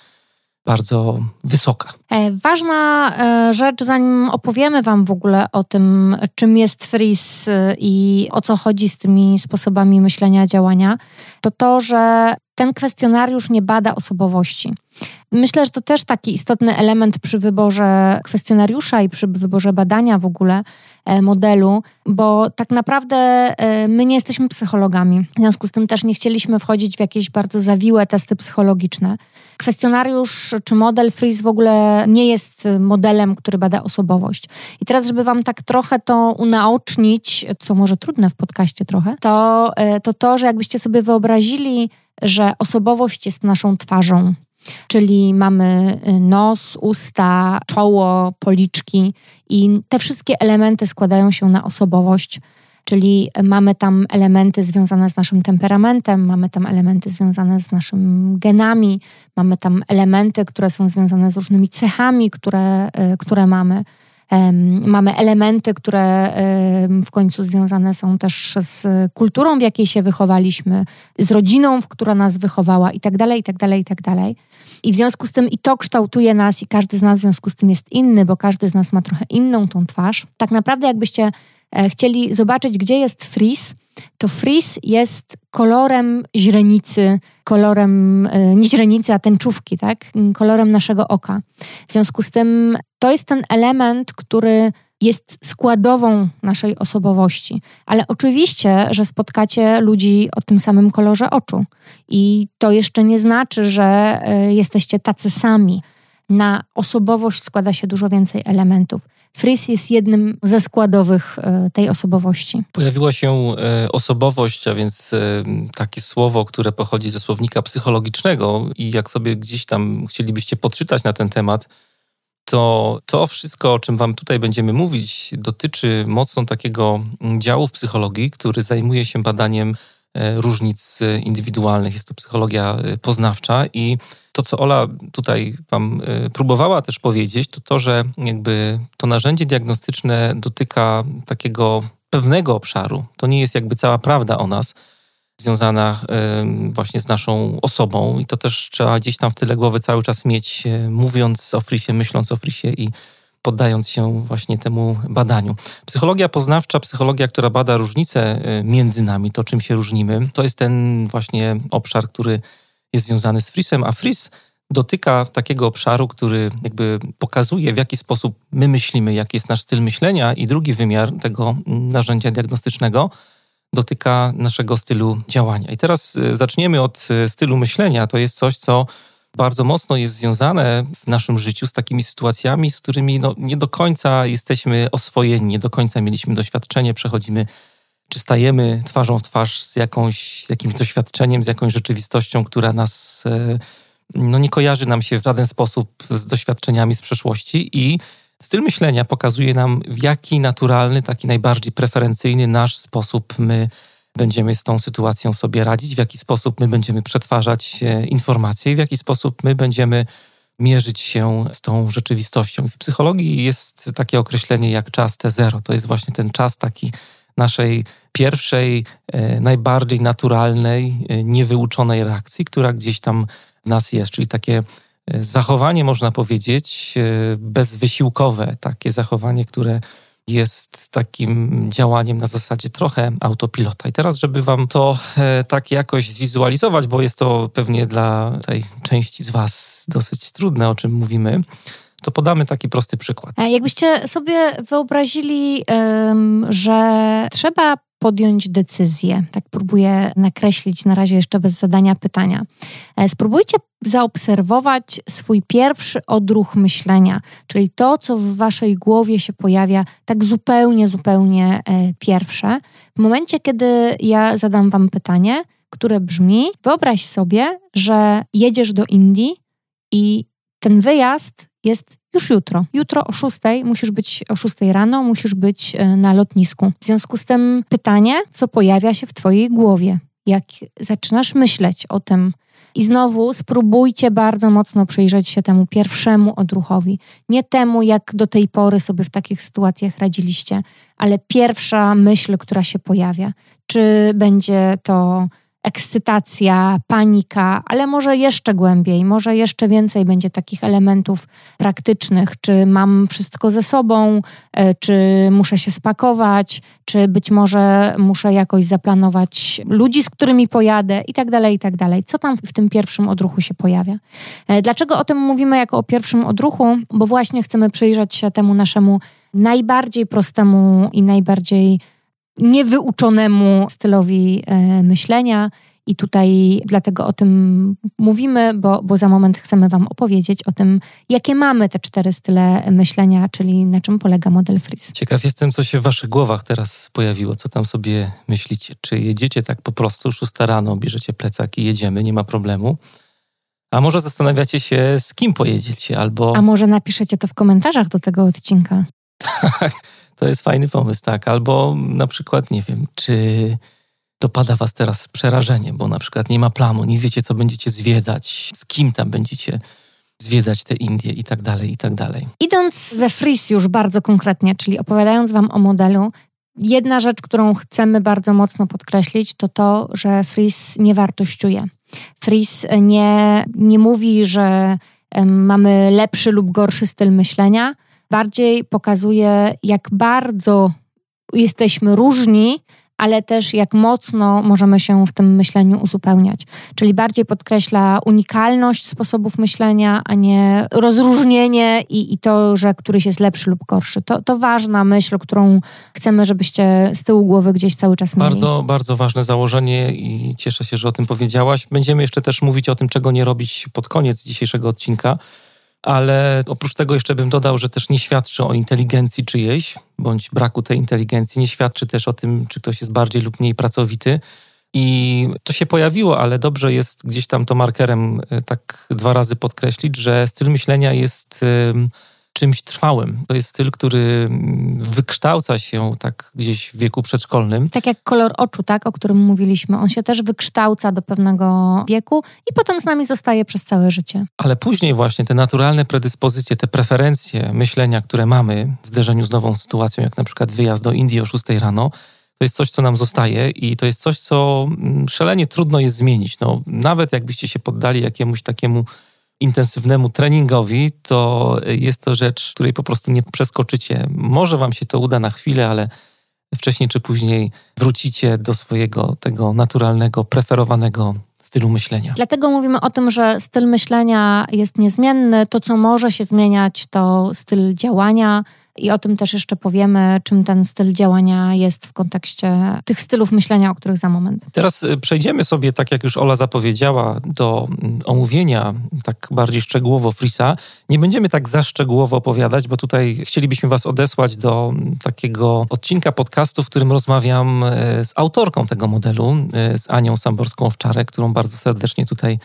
bardzo wysoka. E, ważna e, rzecz, zanim opowiemy Wam w ogóle o tym, czym jest FRIS e, i o co chodzi z tymi sposobami myślenia, działania, to to, że ten kwestionariusz nie bada osobowości. Myślę, że to też taki istotny element przy wyborze kwestionariusza i przy wyborze badania w ogóle modelu, bo tak naprawdę my nie jesteśmy psychologami. W związku z tym też nie chcieliśmy wchodzić w jakieś bardzo zawiłe testy psychologiczne. Kwestionariusz czy model Freeze w ogóle nie jest modelem, który bada osobowość. I teraz, żeby Wam tak trochę to unaocznić, co może trudne w podcaście trochę, to e, to, to że jakbyście sobie wyobrazili, że osobowość jest naszą twarzą, Czyli mamy y, nos, usta, czoło, policzki i te wszystkie elementy składają się na osobowość czyli mamy tam elementy związane z naszym temperamentem, mamy tam elementy związane z naszymi genami, mamy tam elementy, które są związane z różnymi cechami, które, e, które mamy. Mamy elementy, które w końcu związane są też z kulturą, w jakiej się wychowaliśmy, z rodziną, która nas wychowała i tak dalej, i tak dalej, i tak dalej. I w związku z tym i to kształtuje nas i każdy z nas w związku z tym jest inny, bo każdy z nas ma trochę inną tą twarz. Tak naprawdę jakbyście E, chcieli zobaczyć, gdzie jest fris, to fris jest kolorem źrenicy, kolorem e, nie źrenicy, a tęczówki, tak? kolorem naszego oka. W związku z tym to jest ten element, który jest składową naszej osobowości. Ale oczywiście, że spotkacie ludzi o tym samym kolorze oczu. I to jeszcze nie znaczy, że y, jesteście tacy sami. Na osobowość składa się dużo więcej elementów. Fris jest jednym ze składowych y, tej osobowości. Pojawiła się y, osobowość, a więc takie słowo, które pochodzi ze słownika psychologicznego, i jak sobie gdzieś tam chcielibyście poczytać na ten temat, to to wszystko, o czym Wam tutaj będziemy mówić, dotyczy mocno takiego działu w psychologii, który zajmuje się badaniem e, różnic indywidualnych. Jest to psychologia e, poznawcza i to, co Ola tutaj Wam e, próbowała też powiedzieć, to to, że jakby to narzędzie diagnostyczne dotyka takiego pewnego obszaru. To nie jest jakby cała prawda o nas związana właśnie z naszą osobą i to też trzeba gdzieś tam w tyle głowy cały czas mieć, e, mówiąc o Frisie, myśląc o Frisie i poddając się właśnie temu badaniu. Psychologia poznawcza, psychologia, która bada różnice e, między nami, to czym się różnimy, to jest ten właśnie obszar, który jest związany z Frisem, a Fris dotyka takiego obszaru, który jakby pokazuje, w jaki sposób my myślimy, jaki jest nasz styl myślenia i drugi wymiar tego narzędzia diagnostycznego – dotyka naszego stylu działania. I teraz y, zaczniemy od y, stylu myślenia. To jest coś, co bardzo mocno jest związane w naszym życiu z takimi sytuacjami, z którymi no, nie do końca jesteśmy oswojeni, nie do końca mieliśmy doświadczenie, przechodzimy czy stajemy twarzą w twarz z, jakąś, z jakimś doświadczeniem, z jakąś rzeczywistością, która nas y, no, nie kojarzy nam się w żaden sposób z doświadczeniami z przeszłości i Styl myślenia pokazuje nam, w jaki naturalny, taki najbardziej preferencyjny nasz sposób my będziemy z tą sytuacją sobie radzić, w jaki sposób my będziemy przetwarzać e, informacje i w jaki sposób my będziemy mierzyć się z tą rzeczywistością. W psychologii jest takie określenie jak czas T0. To jest właśnie ten czas taki naszej pierwszej, e, najbardziej naturalnej, e, niewyuczonej reakcji, która gdzieś tam w nas jest, czyli takie zachowanie, można powiedzieć, bezwysiłkowe, takie zachowanie, które jest takim działaniem na zasadzie trochę autopilota. I teraz, żeby Wam to e, tak jakoś zwizualizować, bo jest to pewnie dla tej części z Was dosyć trudne, o czym mówimy, to podamy taki prosty przykład. Jakbyście sobie wyobrazili, że trzeba podjąć decyzję. Tak próbuję nakreślić na razie jeszcze bez zadania pytania. E, spróbujcie zaobserwować swój pierwszy odruch myślenia, czyli to, co w waszej głowie się pojawia, tak zupełnie, zupełnie e, pierwsze. W momencie, kiedy ja zadam wam pytanie, które brzmi: wyobraź sobie, że jedziesz do Indii i ten wyjazd jest już jutro. Jutro o 6 musisz być o 6 rano, musisz być e, na lotnisku. W związku z tym pytanie, co pojawia się w Twojej głowie, jak zaczynasz myśleć o tym. I znowu spróbujcie bardzo mocno przyjrzeć się temu pierwszemu odruchowi. Nie temu, jak do tej pory sobie w takich sytuacjach radziliście, ale pierwsza myśl, która się pojawia. Czy będzie to ekscytacja, panika, ale może jeszcze głębiej, może jeszcze więcej będzie takich elementów praktycznych, czy mam wszystko ze sobą, e, czy muszę się spakować, czy być może muszę jakoś zaplanować ludzi, z którymi pojadę i tak dalej, i tak dalej. Co tam w tym pierwszym odruchu się pojawia? E, dlaczego o tym mówimy jako o pierwszym odruchu? Bo właśnie chcemy przyjrzeć się temu naszemu najbardziej prostemu i najbardziej niewyuczonemu stylowi e, myślenia. I tutaj dlatego o tym mówimy, bo, bo za moment chcemy Wam opowiedzieć o tym, jakie mamy te cztery style myślenia, czyli na czym polega model Fris. Ciekaw jestem, co się w Waszych głowach teraz pojawiło, co tam sobie myślicie. Czy jedziecie tak po prostu, szósta rano, bierzecie plecak i jedziemy, nie ma problemu? A może zastanawiacie się, z kim pojedziecie, albo... A może napiszecie to w komentarzach do tego odcinka. Tak, to jest fajny pomysł, tak. Albo na przykład, nie wiem, czy dopada was teraz przerażenie, bo na przykład nie ma planu, nie wiecie, co będziecie zwiedzać, z kim tam będziecie zwiedzać te Indie i tak dalej, i tak dalej. Idąc we Fris już bardzo konkretnie, czyli opowiadając wam o modelu, jedna rzecz, którą chcemy bardzo mocno podkreślić, to to, że Fris nie wartościuje. Fris nie, nie mówi, że mamy lepszy lub gorszy styl myślenia, bardziej pokazuje, jak bardzo jesteśmy różni ale też jak mocno możemy się w tym myśleniu uzupełniać. Czyli bardziej podkreśla unikalność sposobów myślenia, a nie rozróżnienie i, i to, że któryś jest lepszy lub gorszy. To, to ważna myśl, którą chcemy, żebyście z tyłu głowy gdzieś cały czas mieli. Bardzo, bardzo ważne założenie i cieszę się, że o tym powiedziałaś. Będziemy jeszcze też mówić o tym, czego nie robić pod koniec dzisiejszego odcinka ale oprócz tego jeszcze bym dodał, że też nie świadczy o inteligencji czyjejś, bądź braku tej inteligencji, nie świadczy też o tym, czy ktoś jest bardziej lub mniej pracowity. I to się pojawiło, ale dobrze jest gdzieś tam to markerem e, tak dwa razy podkreślić, że styl myślenia jest czymś trwałym. To jest styl, który mm, wykształca się tak gdzieś w wieku przedszkolnym. Tak jak kolor oczu, tak, o którym mówiliśmy. On się też wykształca do pewnego wieku i potem z nami zostaje przez całe życie. Ale później właśnie te naturalne predyspozycje, te preferencje myślenia, które mamy w zderzeniu z nową sytuacją, jak na przykład wyjazd do Indii o 6 rano, to jest coś, co nam zostaje i to jest coś, co mm, szalenie trudno jest zmienić. No, nawet jakbyście się poddali jakiemuś takiemu intensywnemu treningowi, to jest to rzecz, której po prostu nie przeskoczycie. Może wam się to uda na chwilę, ale wcześniej czy później wrócicie do swojego tego naturalnego, preferowanego stylu myślenia. Dlatego mówimy o tym, że styl myślenia jest niezmienny. To, co może się zmieniać, to styl działania, i o tym też jeszcze powiemy, czym ten styl działania jest w kontekście tych stylów myślenia, o których za moment. Teraz y, przejdziemy sobie, tak jak już Ola zapowiedziała, do mm, omówienia tak bardziej szczegółowo Frisa. Nie będziemy tak za szczegółowo opowiadać, bo tutaj chcielibyśmy Was odesłać do mm, takiego odcinka podcastu, w którym rozmawiam y, z autorką tego modelu, y, z Anią Samborską-Owczarek, którą bardzo serdecznie tutaj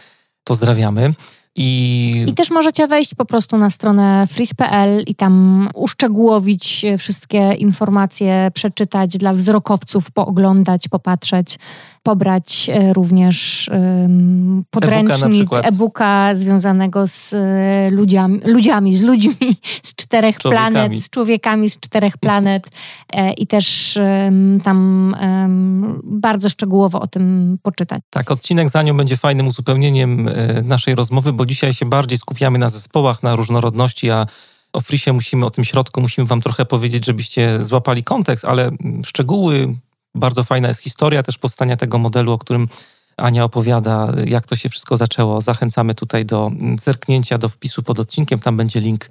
pozdrawiamy. I... I też możecie wejść po prostu na stronę freeze.pl i tam uszczegółowić wszystkie informacje, przeczytać dla wzrokowców, pooglądać, popatrzeć pobrać e, również um, podręcznik e-booka, związanego z e, ludziami, ludziami, z ludźmi z czterech z planet, z człowiekami z czterech planet. E, i też um, tam um, bardzo szczegółowo o tym poczytać. Tak, odcinek za nią będzie fajnym uzupełnieniem e, naszej rozmowy, bo dzisiaj się bardziej skupiamy na zespołach, na różnorodności, a o Frisie musimy, o tym środku musimy wam trochę powiedzieć, żebyście złapali kontekst, ale szczegóły, bardzo fajna jest historia też powstania tego modelu, o którym Ania opowiada, jak to się wszystko zaczęło. Zachęcamy tutaj do zerknięcia, do wpisu pod odcinkiem. Tam będzie link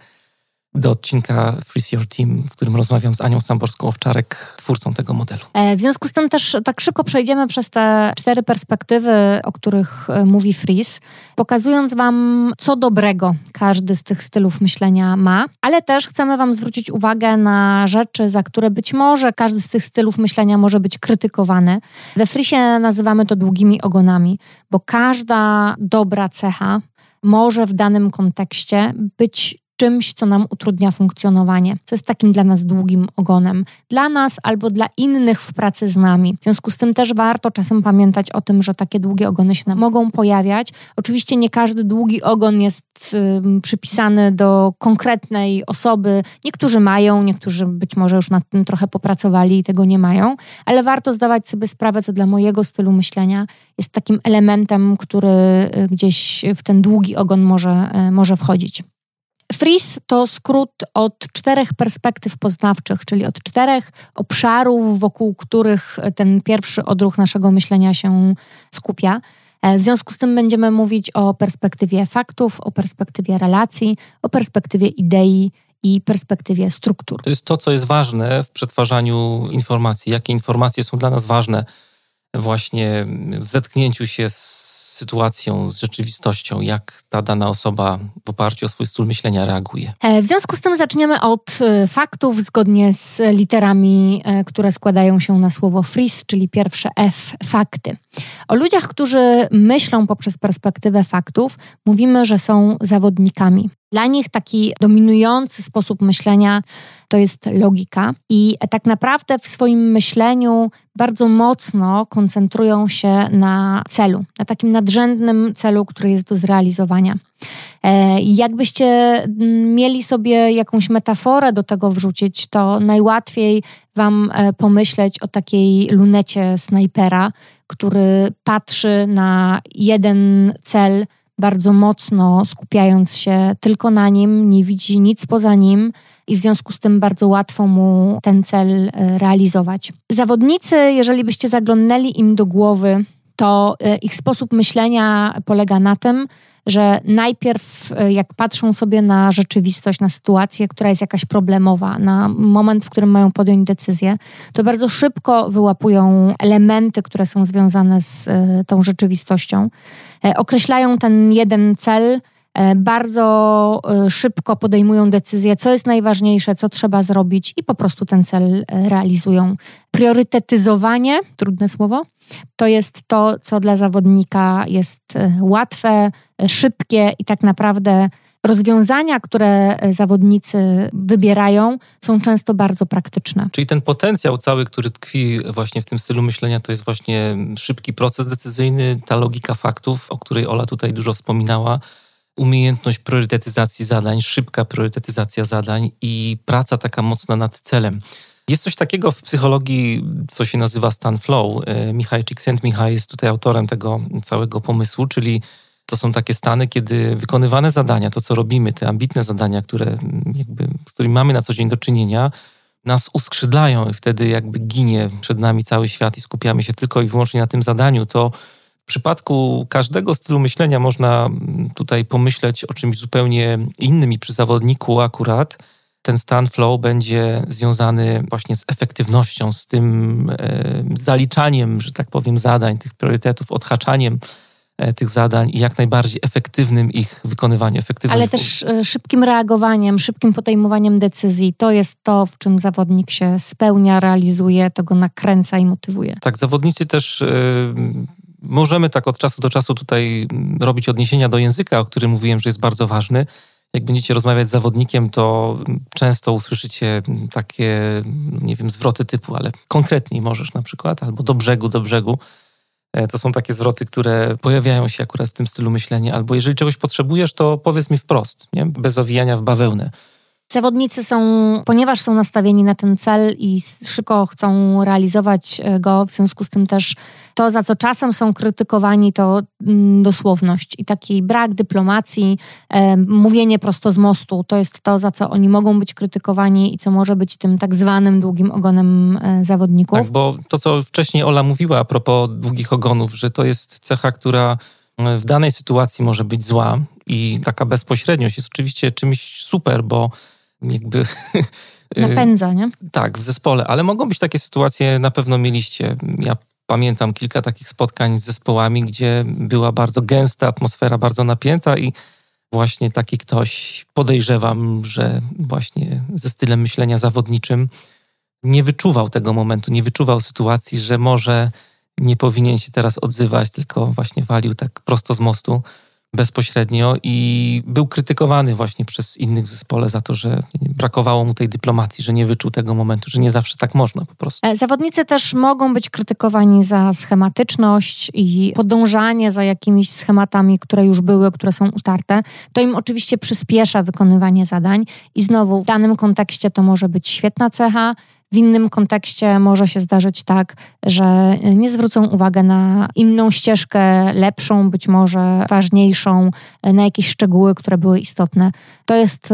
do odcinka Freeze Your Team, w którym rozmawiam z Anią Samborską-Owczarek, twórcą tego modelu. E, w związku z tym też tak szybko przejdziemy przez te cztery perspektywy, o których e, mówi Freeze, pokazując Wam, co dobrego każdy z tych stylów myślenia ma, ale też chcemy Wam zwrócić uwagę na rzeczy, za które być może każdy z tych stylów myślenia może być krytykowany. We Freeze nazywamy to długimi ogonami, bo każda dobra cecha może w danym kontekście być czymś, co nam utrudnia funkcjonowanie, co jest takim dla nas długim ogonem, dla nas albo dla innych w pracy z nami. W związku z tym też warto czasem pamiętać o tym, że takie długie ogony się mogą pojawiać. Oczywiście nie każdy długi ogon jest y, przypisany do konkretnej osoby. Niektórzy mają, niektórzy być może już nad tym trochę popracowali i tego nie mają, ale warto zdawać sobie sprawę, co dla mojego stylu myślenia jest takim elementem, który y, gdzieś w ten długi ogon może, y, może wchodzić. FRIS to skrót od czterech perspektyw poznawczych, czyli od czterech obszarów, wokół których ten pierwszy odruch naszego myślenia się skupia. E, w związku z tym będziemy mówić o perspektywie faktów, o perspektywie relacji, o perspektywie idei i perspektywie struktur. To jest to, co jest ważne w przetwarzaniu informacji. Jakie informacje są dla nas ważne właśnie w zetknięciu się z sytuacją, z rzeczywistością, jak ta dana osoba w oparciu o swój styl myślenia reaguje. E, w związku z tym zaczniemy od e, faktów zgodnie z literami, e, które składają się na słowo freeze, czyli pierwsze F fakty. O ludziach, którzy myślą poprzez perspektywę faktów, mówimy, że są zawodnikami. Dla nich taki dominujący sposób myślenia to jest logika, i tak naprawdę w swoim myśleniu bardzo mocno koncentrują się na celu, na takim nadrzędnym celu, który jest do zrealizowania. E, jakbyście mieli sobie jakąś metaforę do tego wrzucić, to najłatwiej Wam e, pomyśleć o takiej lunecie snajpera, który patrzy na jeden cel bardzo mocno skupiając się tylko na nim, nie widzi nic poza nim i w związku z tym bardzo łatwo mu ten cel e, realizować. Zawodnicy, jeżeli byście zaglądnęli im do głowy, to e, ich sposób myślenia polega na tym, że najpierw e, jak patrzą sobie na rzeczywistość, na sytuację, która jest jakaś problemowa, na moment, w którym mają podjąć decyzję, to bardzo szybko wyłapują elementy, które są związane z tą rzeczywistością. Określają ten jeden cel, E, bardzo e, szybko podejmują decyzje, co jest najważniejsze, co trzeba zrobić i po prostu ten cel e, realizują. Priorytetyzowanie, trudne słowo, to jest to, co dla zawodnika jest łatwe, szybkie i tak naprawdę rozwiązania, które zawodnicy wybierają, są często bardzo praktyczne. Czyli ten potencjał cały, który tkwi właśnie w tym stylu myślenia, to jest właśnie szybki proces decyzyjny, ta logika faktów, o której Ola tutaj dużo wspominała umiejętność priorytetyzacji zadań, szybka priorytetyzacja zadań i praca taka mocna nad celem. Jest coś takiego w psychologii, co się nazywa stan flow. E, Michał Csikszentmihalyi jest tutaj autorem tego całego pomysłu, czyli to są takie stany, kiedy wykonywane zadania, to co robimy, te ambitne zadania, które jakby, z którymi mamy na co dzień do czynienia, nas uskrzydlają i wtedy jakby ginie przed nami cały świat i skupiamy się tylko i wyłącznie na tym zadaniu, to w przypadku każdego stylu myślenia można tutaj pomyśleć o czymś zupełnie innym i przy zawodniku akurat ten stan flow będzie związany właśnie z efektywnością, z tym e, zaliczaniem, że tak powiem, zadań, tych priorytetów, odhaczaniem e, tych zadań i jak najbardziej efektywnym ich wykonywaniu. Ale też e, szybkim reagowaniem, szybkim podejmowaniem decyzji. To jest to, w czym zawodnik się spełnia, realizuje, to go nakręca i motywuje. Tak, zawodnicy też Możemy tak od czasu do czasu tutaj robić odniesienia do języka, o którym mówiłem, że jest bardzo ważny. Jak będziecie rozmawiać z zawodnikiem, to często usłyszycie takie, nie wiem, zwroty typu, ale konkretniej możesz na przykład, albo do brzegu, do brzegu. E, to są takie zwroty, które pojawiają się akurat w tym stylu myślenia. Albo jeżeli czegoś potrzebujesz, to powiedz mi wprost, nie? bez owijania w bawełnę. Zawodnicy są, ponieważ są nastawieni na ten cel i szybko chcą realizować e, go, w związku z tym też to, za co czasem są krytykowani, to mm, dosłowność i taki brak dyplomacji, e, mówienie prosto z mostu, to jest to, za co oni mogą być krytykowani i co może być tym tak zwanym długim ogonem e, zawodników. Tak, bo to, co wcześniej Ola mówiła a propos długich ogonów, że to jest cecha, która w danej sytuacji może być zła i taka bezpośredniość jest oczywiście czymś super, bo jakby... Napędza, nie? Tak, w zespole, ale mogą być takie sytuacje, na pewno mieliście. Ja pamiętam kilka takich spotkań z zespołami, gdzie była bardzo gęsta atmosfera, bardzo napięta i właśnie taki ktoś, podejrzewam, że właśnie ze stylem myślenia zawodniczym nie wyczuwał tego momentu, nie wyczuwał sytuacji, że może nie powinien się teraz odzywać, tylko właśnie walił tak prosto z mostu bezpośrednio i był krytykowany właśnie przez innych w zespole za to, że brakowało mu tej dyplomacji, że nie wyczuł tego momentu, że nie zawsze tak można po prostu. E, zawodnicy też mogą być krytykowani za schematyczność i podążanie za jakimiś schematami, które już były, które są utarte. To im oczywiście przyspiesza wykonywanie zadań i znowu w danym kontekście to może być świetna cecha, w innym kontekście może się zdarzyć tak, że nie zwrócą uwagę na inną ścieżkę, lepszą, być może ważniejszą, na jakieś szczegóły, które były istotne. To jest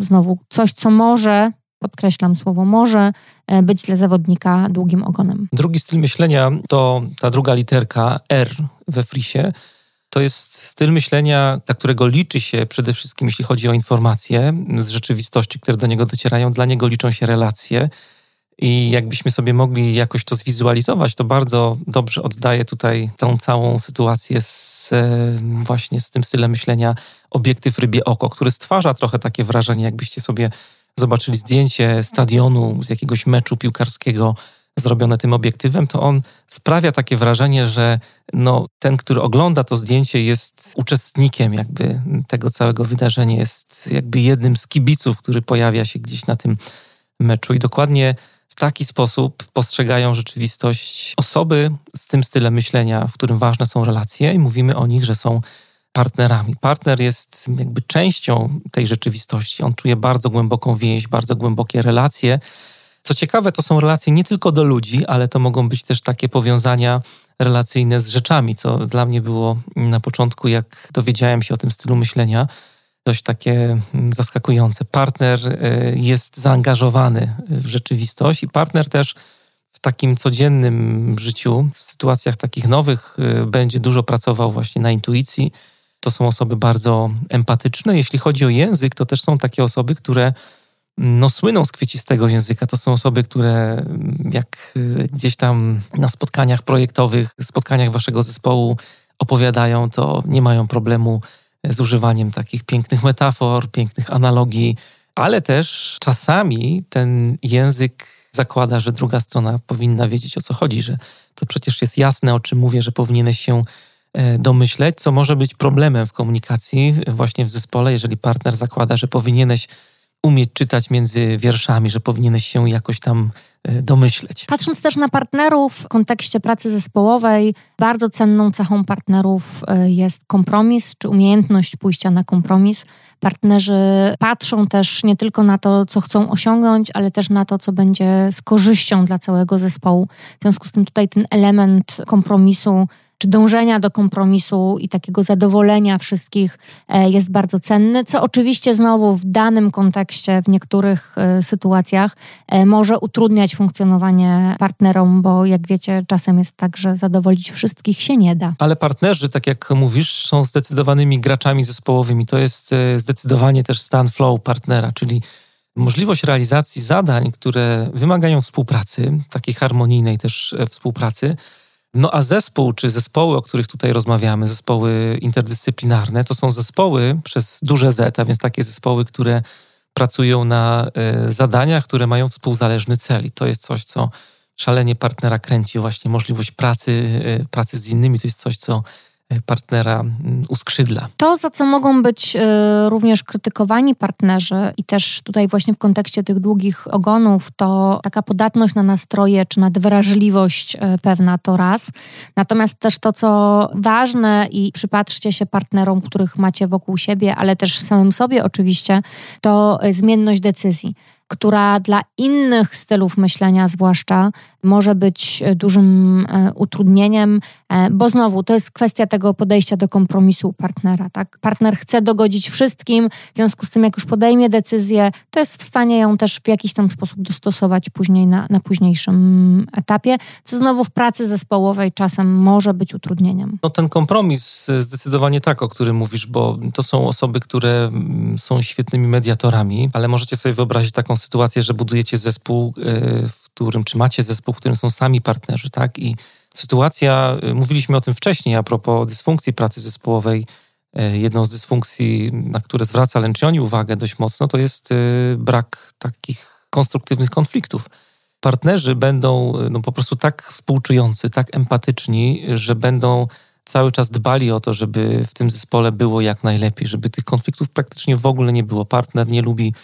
znowu coś, co może podkreślam słowo może, e, być dla zawodnika długim ogonem. Drugi styl myślenia to ta druga literka R we frisie. To jest styl myślenia, dla którego liczy się przede wszystkim, jeśli chodzi o informacje z rzeczywistości, które do niego docierają. Dla niego liczą się relacje. I jakbyśmy sobie mogli jakoś to zwizualizować, to bardzo dobrze oddaje tutaj tą całą sytuację z, e, właśnie z tym stylem myślenia obiektyw rybie oko, który stwarza trochę takie wrażenie, jakbyście sobie zobaczyli zdjęcie stadionu z jakiegoś meczu piłkarskiego zrobione tym obiektywem, to on sprawia takie wrażenie, że no, ten, który ogląda to zdjęcie, jest uczestnikiem jakby tego całego wydarzenia, jest jakby jednym z kibiców, który pojawia się gdzieś na tym meczu. I dokładnie w taki sposób postrzegają rzeczywistość osoby z tym stylem myślenia, w którym ważne są relacje i mówimy o nich, że są partnerami. Partner jest jakby częścią tej rzeczywistości. On czuje bardzo głęboką więź, bardzo głębokie relacje. Co ciekawe, to są relacje nie tylko do ludzi, ale to mogą być też takie powiązania relacyjne z rzeczami, co dla mnie było na początku, jak dowiedziałem się o tym stylu myślenia, dość takie zaskakujące. Partner jest zaangażowany w rzeczywistość i partner też w takim codziennym życiu, w sytuacjach takich nowych, będzie dużo pracował właśnie na intuicji. To są osoby bardzo empatyczne. Jeśli chodzi o język, to też są takie osoby, które no, słyną z kwiecistego języka. To są osoby, które jak y, gdzieś tam na spotkaniach projektowych, spotkaniach waszego zespołu opowiadają, to nie mają problemu z używaniem takich pięknych metafor, pięknych analogii, ale też czasami ten język zakłada, że druga strona powinna wiedzieć o co chodzi, że to przecież jest jasne, o czym mówię, że powinieneś się e, domyśleć, co może być problemem w komunikacji właśnie w zespole, jeżeli partner zakłada, że powinieneś umieć czytać między wierszami, że powinieneś się jakoś tam e, domyśleć. Patrząc też na partnerów w kontekście pracy zespołowej, bardzo cenną cechą partnerów e, jest kompromis czy umiejętność pójścia na kompromis. Partnerzy patrzą też nie tylko na to, co chcą osiągnąć, ale też na to, co będzie z korzyścią dla całego zespołu. W związku z tym tutaj ten element kompromisu czy dążenia do kompromisu i takiego zadowolenia wszystkich e, jest bardzo cenny, co oczywiście znowu w danym kontekście, w niektórych e, sytuacjach e, może utrudniać funkcjonowanie partnerom, bo jak wiecie, czasem jest tak, że zadowolić wszystkich się nie da. Ale partnerzy, tak jak mówisz, są zdecydowanymi graczami zespołowymi. To jest zdecydowanie też stan flow partnera, czyli możliwość realizacji zadań, które wymagają współpracy, takiej harmonijnej też współpracy no a zespół, czy zespoły, o których tutaj rozmawiamy, zespoły interdyscyplinarne, to są zespoły przez duże Z, a więc takie zespoły, które pracują na y, zadaniach, które mają współzależny cel. I to jest coś, co szalenie partnera kręci, właśnie możliwość pracy, y, pracy z innymi. To jest coś, co partnera mm, uskrzydla. To, za co mogą być y, również krytykowani partnerzy i też tutaj właśnie w kontekście tych długich ogonów, to taka podatność na nastroje czy nadwrażliwość y, pewna to raz. Natomiast też to, co ważne i przypatrzcie się partnerom, których macie wokół siebie, ale też samym sobie oczywiście, to y, zmienność decyzji która dla innych stylów myślenia, zwłaszcza, może być e, dużym e, utrudnieniem, e, bo znowu to jest kwestia tego podejścia do kompromisu partnera. Tak? Partner chce dogodzić wszystkim, w związku z tym, jak już podejmie decyzję, to jest w stanie ją też w jakiś tam sposób dostosować później na, na późniejszym etapie, co znowu w pracy zespołowej czasem może być utrudnieniem. No ten kompromis zdecydowanie tak, o którym mówisz, bo to są osoby, które mm, są świetnymi mediatorami, ale możecie sobie wyobrazić taką sytuację, że budujecie zespół, e, w którym, czy macie zespół, w którym są sami partnerzy, tak? I sytuacja, e, mówiliśmy o tym wcześniej, a propos dysfunkcji pracy zespołowej, e, jedną z dysfunkcji, na które zwraca Lencioni uwagę dość mocno, to jest brak takich konstruktywnych konfliktów. Partnerzy będą no, po prostu tak współczujący, tak empatyczni, że będą cały czas dbali o to, żeby w tym zespole było jak najlepiej, żeby tych konfliktów praktycznie w ogóle nie było. Partner nie lubi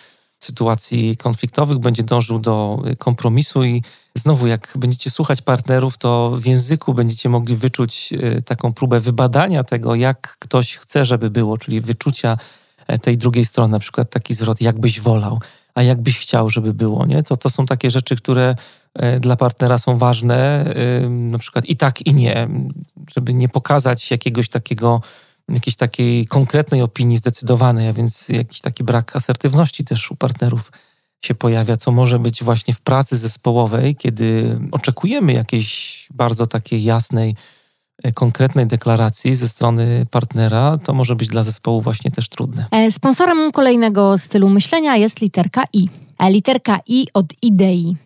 sytuacji konfliktowych, będzie dążył do kompromisu i znowu, jak będziecie słuchać partnerów, to w języku będziecie mogli wyczuć e, taką próbę wybadania tego, jak ktoś chce, żeby było, czyli wyczucia e, tej drugiej strony, na przykład taki zwrot, jakbyś wolał, a jakbyś chciał, żeby było, nie? To, to są takie rzeczy, które e, dla partnera są ważne, na przykład i tak, i nie, żeby nie pokazać jakiegoś takiego jakiejś takiej konkretnej opinii zdecydowanej, a więc jakiś taki brak asertywności też u partnerów się pojawia, co może być właśnie w pracy zespołowej, kiedy oczekujemy jakiejś bardzo takiej jasnej, e, konkretnej deklaracji ze strony partnera, to może być dla zespołu właśnie też trudne. E, sponsorem kolejnego stylu myślenia jest literka I. E, literka I od idei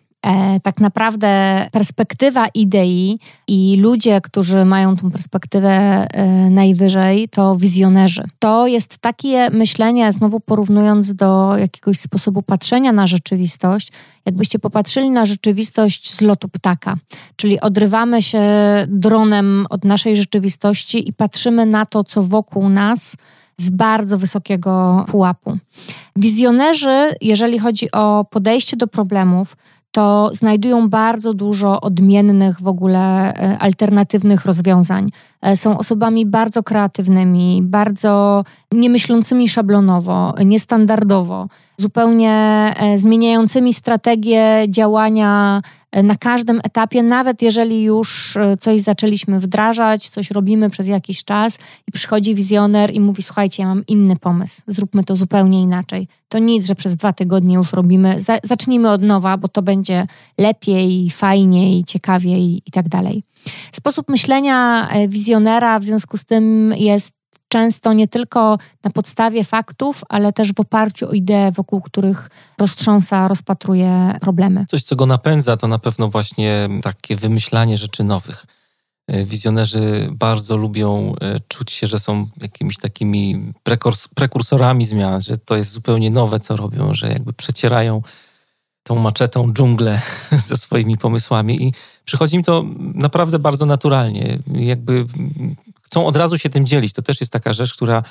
tak naprawdę perspektywa idei i ludzie, którzy mają tą perspektywę e, najwyżej, to wizjonerzy. To jest takie myślenie, znowu porównując do jakiegoś sposobu patrzenia na rzeczywistość, jakbyście popatrzyli na rzeczywistość z lotu ptaka, czyli odrywamy się dronem od naszej rzeczywistości i patrzymy na to, co wokół nas z bardzo wysokiego pułapu. Wizjonerzy, jeżeli chodzi o podejście do problemów, to znajdują bardzo dużo odmiennych w ogóle e, alternatywnych rozwiązań. E, są osobami bardzo kreatywnymi, bardzo niemyślącymi szablonowo, niestandardowo, zupełnie e, zmieniającymi strategię działania na każdym etapie, nawet jeżeli już coś zaczęliśmy wdrażać, coś robimy przez jakiś czas i przychodzi wizjoner i mówi: Słuchajcie, ja mam inny pomysł, zróbmy to zupełnie inaczej. To nic, że przez dwa tygodnie już robimy, zacznijmy od nowa, bo to będzie lepiej, fajniej, ciekawiej i tak dalej. Sposób myślenia e, wizjonera w związku z tym jest często nie tylko na podstawie faktów, ale też w oparciu o idee, wokół których roztrząsa, rozpatruje problemy. Coś, co go napędza, to na pewno właśnie takie wymyślanie rzeczy nowych. E, wizjonerzy bardzo lubią e, czuć się, że są jakimiś takimi prekursorami zmian, że to jest zupełnie nowe, co robią, że jakby przecierają tą maczetą dżunglę ze swoimi pomysłami i przychodzi mi to naprawdę bardzo naturalnie. Jakby chcą od razu się tym dzielić. To też jest taka rzecz, która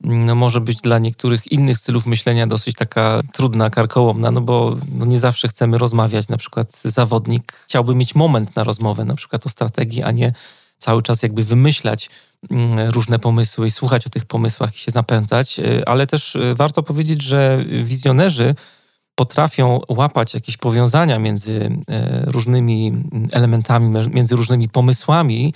no, może być dla niektórych innych stylów myślenia dosyć taka trudna, karkołomna, no bo no, nie zawsze chcemy rozmawiać. Na przykład zawodnik chciałby mieć moment na rozmowę, na przykład o strategii, a nie cały czas jakby wymyślać mm, różne pomysły i słuchać o tych pomysłach i się napędzać, ale też warto powiedzieć, że wizjonerzy potrafią łapać jakieś powiązania między e, różnymi elementami, między różnymi pomysłami,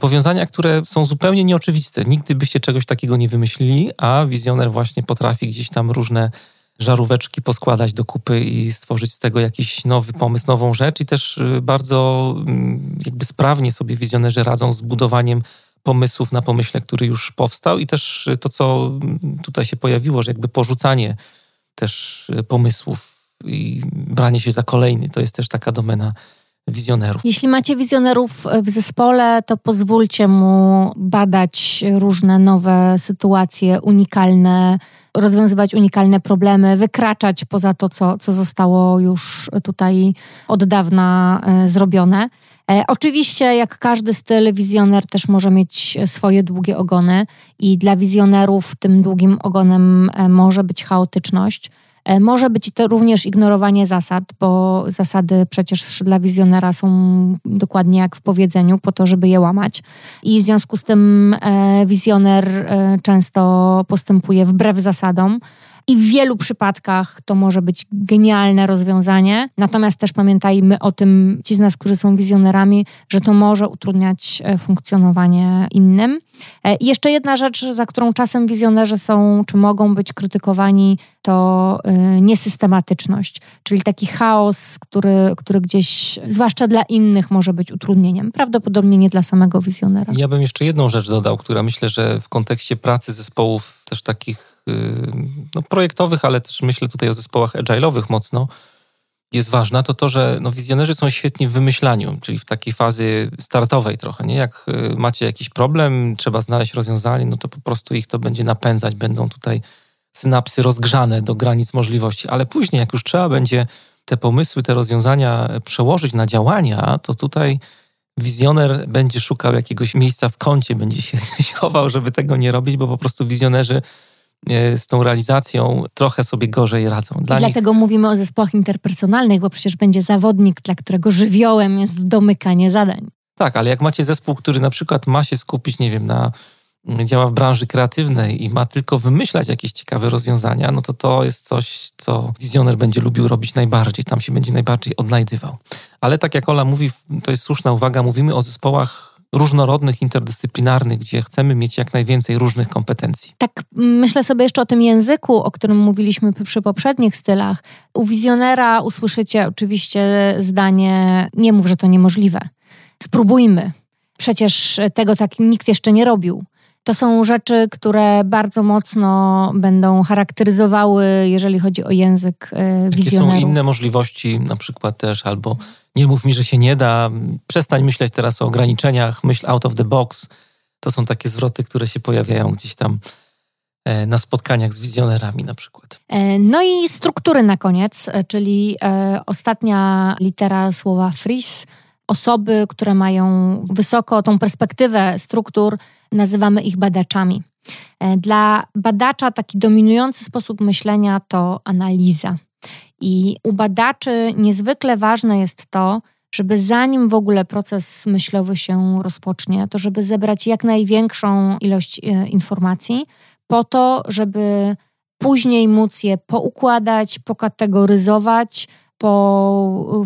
powiązania, które są zupełnie nieoczywiste. Nigdy byście czegoś takiego nie wymyślili, a wizjoner właśnie potrafi gdzieś tam różne żaróweczki poskładać do kupy i stworzyć z tego jakiś nowy pomysł, nową rzecz i też e, bardzo mm, jakby sprawnie sobie wizjonerzy radzą z budowaniem pomysłów na pomyśle, który już powstał i też to, co mm, tutaj się pojawiło, że jakby porzucanie też e, pomysłów i branie się za kolejny. To jest też taka domena wizjonerów. Jeśli macie wizjonerów w zespole, to pozwólcie mu badać różne nowe sytuacje, unikalne, rozwiązywać unikalne problemy, wykraczać poza to, co, co zostało już tutaj od dawna e, zrobione. E, oczywiście, jak każdy styl, wizjoner też może mieć swoje długie ogony, i dla wizjonerów tym długim ogonem e, może być chaotyczność. E, może być to również ignorowanie zasad, bo zasady przecież dla wizjonera są dokładnie jak w powiedzeniu, po to, żeby je łamać. I w związku z tym wizjoner często postępuje wbrew zasadom. I w wielu przypadkach to może być genialne rozwiązanie. Natomiast też pamiętajmy o tym, ci z nas, którzy są wizjonerami, że to może utrudniać e, funkcjonowanie innym. E, I jeszcze jedna rzecz, za którą czasem wizjonerzy są, czy mogą być krytykowani, to e, niesystematyczność, czyli taki chaos, który, który gdzieś, zwłaszcza dla innych, może być utrudnieniem. Prawdopodobnie nie dla samego wizjonera. Ja bym jeszcze jedną rzecz dodał, która myślę, że w kontekście pracy zespołów też takich no, projektowych, ale też myślę tutaj o zespołach agile'owych mocno, jest ważna, to to, że no, wizjonerzy są świetni w wymyślaniu, czyli w takiej fazie startowej trochę, nie? Jak y, macie jakiś problem, trzeba znaleźć rozwiązanie, no to po prostu ich to będzie napędzać, będą tutaj synapsy rozgrzane do granic możliwości, ale później, jak już trzeba będzie te pomysły, te rozwiązania przełożyć na działania, to tutaj wizjoner będzie szukał jakiegoś miejsca w kącie, będzie się chował, żeby tego nie robić, bo po prostu wizjonerzy z tą realizacją trochę sobie gorzej radzą. Dla Dlatego nich... mówimy o zespołach interpersonalnych, bo przecież będzie zawodnik, dla którego żywiołem jest domykanie zadań. Tak, ale jak macie zespół, który na przykład ma się skupić, nie wiem, na działa w branży kreatywnej i ma tylko wymyślać jakieś ciekawe rozwiązania, no to to jest coś, co wizjoner będzie lubił robić najbardziej, tam się będzie najbardziej odnajdywał. Ale tak jak Ola mówi, to jest słuszna uwaga, mówimy o zespołach różnorodnych, interdyscyplinarnych, gdzie chcemy mieć jak najwięcej różnych kompetencji. Tak, myślę sobie jeszcze o tym języku, o którym mówiliśmy przy poprzednich stylach. U wizjonera usłyszycie oczywiście zdanie: Nie mów, że to niemożliwe. Spróbujmy. Przecież tego tak nikt jeszcze nie robił. To są rzeczy, które bardzo mocno będą charakteryzowały, jeżeli chodzi o język wizjonerów. Jakie są inne możliwości, na przykład też, albo nie mów mi, że się nie da, przestań myśleć teraz o ograniczeniach, myśl out of the box. To są takie zwroty, które się pojawiają gdzieś tam e, na spotkaniach z wizjonerami na przykład. E, no i struktury na koniec, e, czyli ostatnia litera słowa freeze. Osoby, które mają wysoko tą perspektywę struktur, nazywamy ich badaczami. Dla badacza taki dominujący sposób myślenia to analiza. I u badaczy niezwykle ważne jest to, żeby zanim w ogóle proces myślowy się rozpocznie, to żeby zebrać jak największą ilość e, informacji, po to, żeby później móc je poukładać, pokategoryzować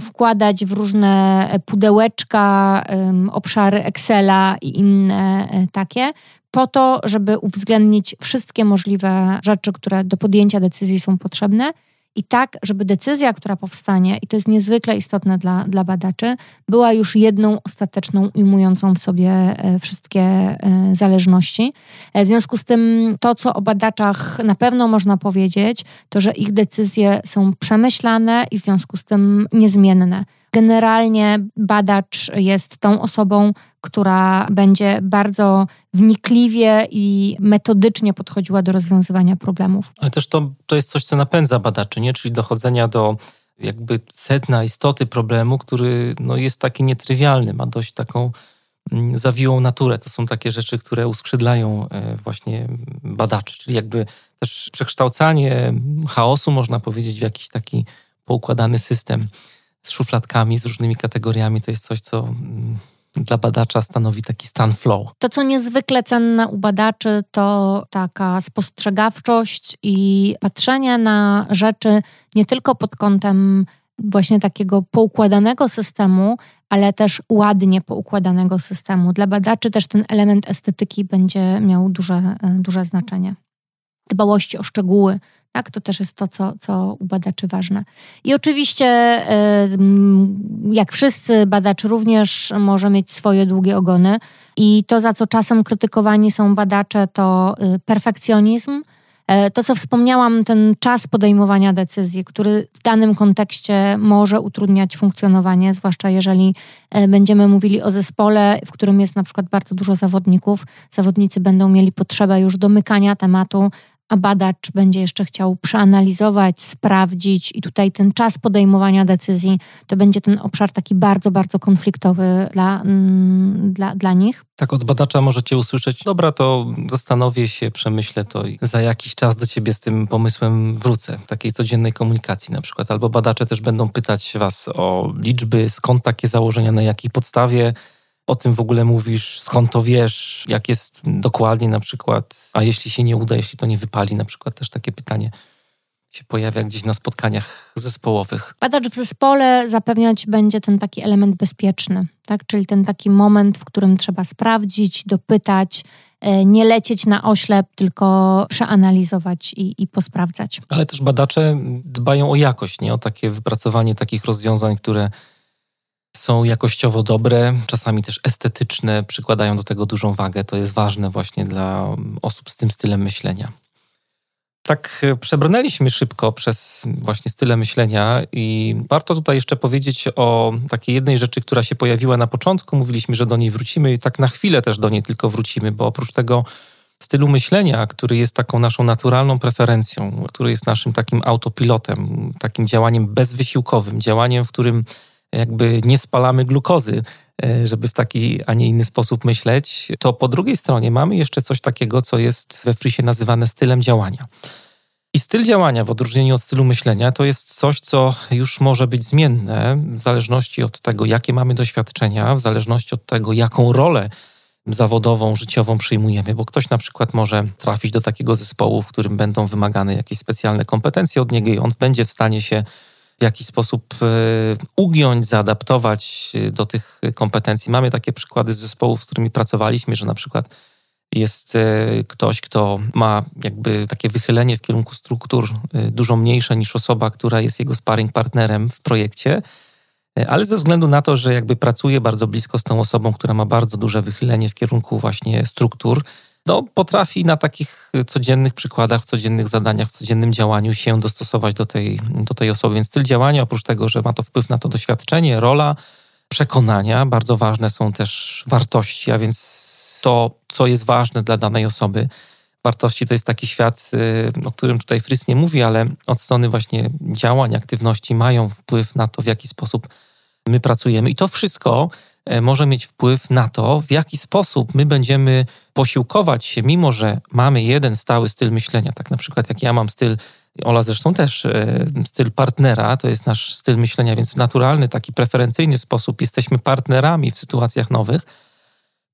wkładać w różne pudełeczka, obszary Excela i inne e, takie, po to, żeby uwzględnić wszystkie możliwe rzeczy, które do podjęcia decyzji są potrzebne i tak, żeby decyzja, która powstanie, i to jest niezwykle istotne dla, dla badaczy, była już jedną ostateczną, ujmującą w sobie e, wszystkie e, zależności. E, w związku z tym, to, co o badaczach na pewno można powiedzieć, to, że ich decyzje są przemyślane i w związku z tym niezmienne. Generalnie badacz jest tą osobą, która będzie bardzo wnikliwie i metodycznie podchodziła do rozwiązywania problemów. Ale też to, to jest coś, co napędza badaczy, nie? czyli dochodzenia do jakby sedna istoty problemu, który no, jest taki nietrywialny, ma dość taką mm, zawiłą naturę. To są takie rzeczy, które uskrzydlają e, właśnie badaczy, czyli jakby też przekształcanie chaosu, można powiedzieć, w jakiś taki poukładany system z szufladkami, z różnymi kategoriami, to jest coś, co mm, dla badacza stanowi taki stan flow. To, co niezwykle cenne u badaczy, to taka spostrzegawczość i patrzenie na rzeczy nie tylko pod kątem właśnie takiego poukładanego systemu, ale też ładnie poukładanego systemu. Dla badaczy też ten element estetyki będzie miał duże, duże znaczenie. Dbałości o szczegóły, tak? To też jest to, co, co u badaczy ważne. I oczywiście, jak wszyscy, badacz również może mieć swoje długie ogony. I to, za co czasem krytykowani są badacze, to y, perfekcjonizm. E, to, co wspomniałam, ten czas podejmowania decyzji, który w danym kontekście może utrudniać funkcjonowanie, zwłaszcza jeżeli e, będziemy mówili o zespole, w którym jest na przykład bardzo dużo zawodników. Zawodnicy będą mieli potrzebę już domykania tematu, a badacz będzie jeszcze chciał przeanalizować, sprawdzić, i tutaj ten czas podejmowania decyzji to będzie ten obszar taki bardzo, bardzo konfliktowy dla, mm, dla, dla nich. Tak, od badacza możecie usłyszeć: Dobra, to zastanowię się, przemyślę to i za jakiś czas do ciebie z tym pomysłem wrócę. Takiej codziennej komunikacji na przykład. Albo badacze też będą pytać was o liczby, skąd takie założenia, na jakiej podstawie o tym w ogóle mówisz, skąd to wiesz, jak jest dokładnie na przykład, a jeśli się nie uda, jeśli to nie wypali, na przykład też takie pytanie się pojawia gdzieś na spotkaniach zespołowych. Badacz w zespole zapewniać będzie ten taki element bezpieczny, tak? czyli ten taki moment, w którym trzeba sprawdzić, dopytać, e, nie lecieć na oślep, tylko przeanalizować i, i posprawdzać. Ale też badacze dbają o jakość, nie o takie wypracowanie takich rozwiązań, które są jakościowo dobre, czasami też estetyczne, przykładają do tego dużą wagę. To jest ważne właśnie dla osób z tym stylem myślenia. Tak e, przebrnęliśmy szybko przez właśnie style myślenia i warto tutaj jeszcze powiedzieć o takiej jednej rzeczy, która się pojawiła na początku. Mówiliśmy, że do niej wrócimy i tak na chwilę też do niej tylko wrócimy, bo oprócz tego stylu myślenia, który jest taką naszą naturalną preferencją, który jest naszym takim autopilotem, takim działaniem bezwysiłkowym, działaniem, w którym jakby nie spalamy glukozy, e, żeby w taki, a nie inny sposób myśleć, to po drugiej stronie mamy jeszcze coś takiego, co jest we Frisie nazywane stylem działania. I styl działania, w odróżnieniu od stylu myślenia, to jest coś, co już może być zmienne w zależności od tego, jakie mamy doświadczenia, w zależności od tego, jaką rolę zawodową, życiową przyjmujemy, bo ktoś na przykład może trafić do takiego zespołu, w którym będą wymagane jakieś specjalne kompetencje od niego i on będzie w stanie się w jakiś sposób e, ugiąć, zaadaptować e, do tych kompetencji. Mamy takie przykłady z zespołów, z którymi pracowaliśmy, że na przykład jest e, ktoś, kto ma jakby takie wychylenie w kierunku struktur dużo mniejsze niż osoba, która jest jego sparring partnerem w projekcie, ale ze względu na to, że jakby pracuje bardzo blisko z tą osobą, która ma bardzo duże wychylenie w kierunku właśnie struktur, no, potrafi na takich codziennych przykładach, w codziennych zadaniach, w codziennym działaniu się dostosować do tej, do tej osoby. Więc styl działania, oprócz tego, że ma to wpływ na to doświadczenie, rola, przekonania, bardzo ważne są też wartości, a więc to, co jest ważne dla danej osoby. Wartości to jest taki świat, y, o którym tutaj Frys nie mówi, ale od strony właśnie działań, aktywności mają wpływ na to, w jaki sposób my pracujemy. I to wszystko może mieć wpływ na to, w jaki sposób my będziemy posiłkować się, mimo że mamy jeden stały styl myślenia, tak na przykład jak ja mam styl, Ola zresztą też, e, styl partnera, to jest nasz styl myślenia, więc w naturalny, taki preferencyjny sposób jesteśmy partnerami w sytuacjach nowych,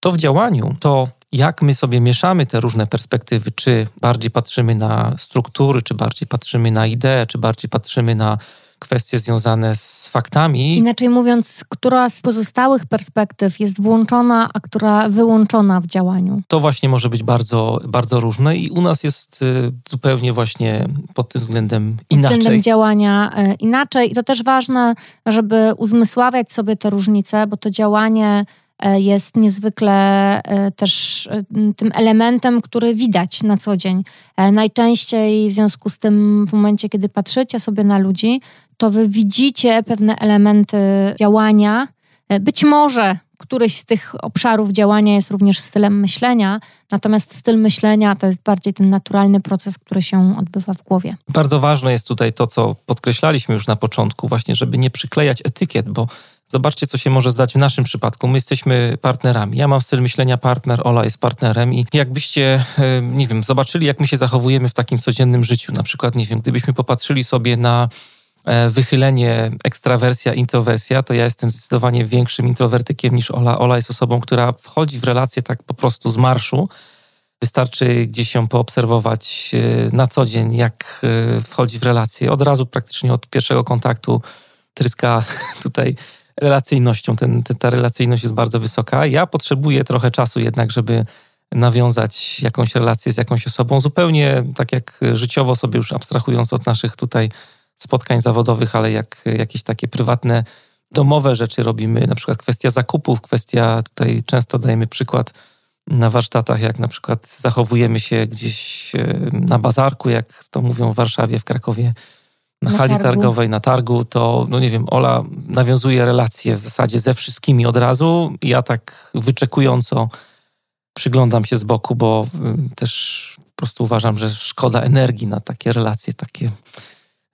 to w działaniu, to jak my sobie mieszamy te różne perspektywy, czy bardziej patrzymy na struktury, czy bardziej patrzymy na idee, czy bardziej patrzymy na kwestie związane z faktami. Inaczej mówiąc, która z pozostałych perspektyw jest włączona, a która wyłączona w działaniu? To właśnie może być bardzo, bardzo różne i u nas jest y, zupełnie właśnie pod tym względem inaczej. Pod względem działania y, inaczej. I to też ważne, żeby uzmysławiać sobie te różnice, bo to działanie jest niezwykle e, też e, tym elementem, który widać na co dzień. Najczęściej w związku z tym, w momencie, kiedy patrzycie sobie na ludzi, to wy widzicie pewne elementy działania. Być może któryś z tych obszarów działania jest również stylem myślenia, natomiast styl myślenia to jest bardziej ten naturalny proces, który się odbywa w głowie. Bardzo ważne jest tutaj to, co podkreślaliśmy już na początku, właśnie, żeby nie przyklejać etykiet, bo Zobaczcie, co się może zdać w naszym przypadku. My jesteśmy partnerami. Ja mam styl myślenia partner, Ola jest partnerem i jakbyście, e, nie wiem, zobaczyli, jak my się zachowujemy w takim codziennym życiu. Na przykład, nie wiem, gdybyśmy popatrzyli sobie na e, wychylenie ekstrawersja, introwersja, to ja jestem zdecydowanie większym introwertykiem niż Ola. Ola jest osobą, która wchodzi w relacje tak po prostu z marszu. Wystarczy gdzieś się poobserwować e, na co dzień, jak wchodzi w relacje. Od razu praktycznie od pierwszego kontaktu tryska tutaj relacyjnością. Ten, ta relacyjność jest bardzo wysoka. Ja potrzebuję trochę czasu jednak, żeby nawiązać jakąś relację z jakąś osobą, zupełnie tak jak życiowo sobie już abstrahując od naszych tutaj spotkań zawodowych, ale jak jakieś takie prywatne, domowe rzeczy robimy, na przykład kwestia zakupów, kwestia, tutaj często dajemy przykład na warsztatach, jak na przykład zachowujemy się gdzieś e, na bazarku, jak to mówią w Warszawie, w Krakowie, na, na hali targu. targowej, na targu, to no nie wiem, Ola nawiązuje relacje w zasadzie ze wszystkimi od razu. Ja tak wyczekująco przyglądam się z boku, bo y, też po prostu uważam, że szkoda energii na takie relacje, takie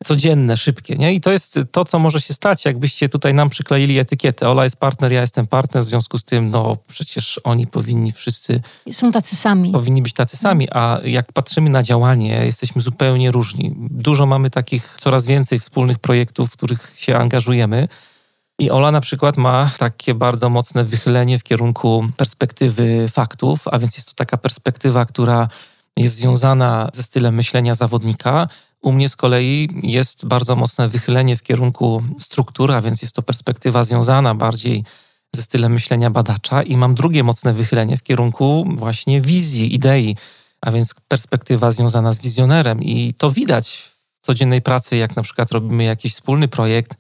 codzienne, szybkie. Nie? I to jest to, co może się stać, jakbyście tutaj nam przykleili etykietę. Ola jest partner, ja jestem partner, w związku z tym, no przecież oni powinni wszyscy... Są tacy sami. Powinni być tacy sami, a jak patrzymy na działanie, jesteśmy zupełnie różni. Dużo mamy takich, coraz więcej wspólnych projektów, w których się angażujemy. I Ola na przykład ma takie bardzo mocne wychylenie w kierunku perspektywy faktów, a więc jest to taka perspektywa, która jest związana ze stylem myślenia zawodnika, u mnie z kolei jest bardzo mocne wychylenie w kierunku struktury, a więc jest to perspektywa związana bardziej ze stylem myślenia badacza i mam drugie mocne wychylenie w kierunku właśnie wizji, idei, a więc perspektywa związana z wizjonerem. I to widać w codziennej pracy, jak na przykład robimy jakiś wspólny projekt,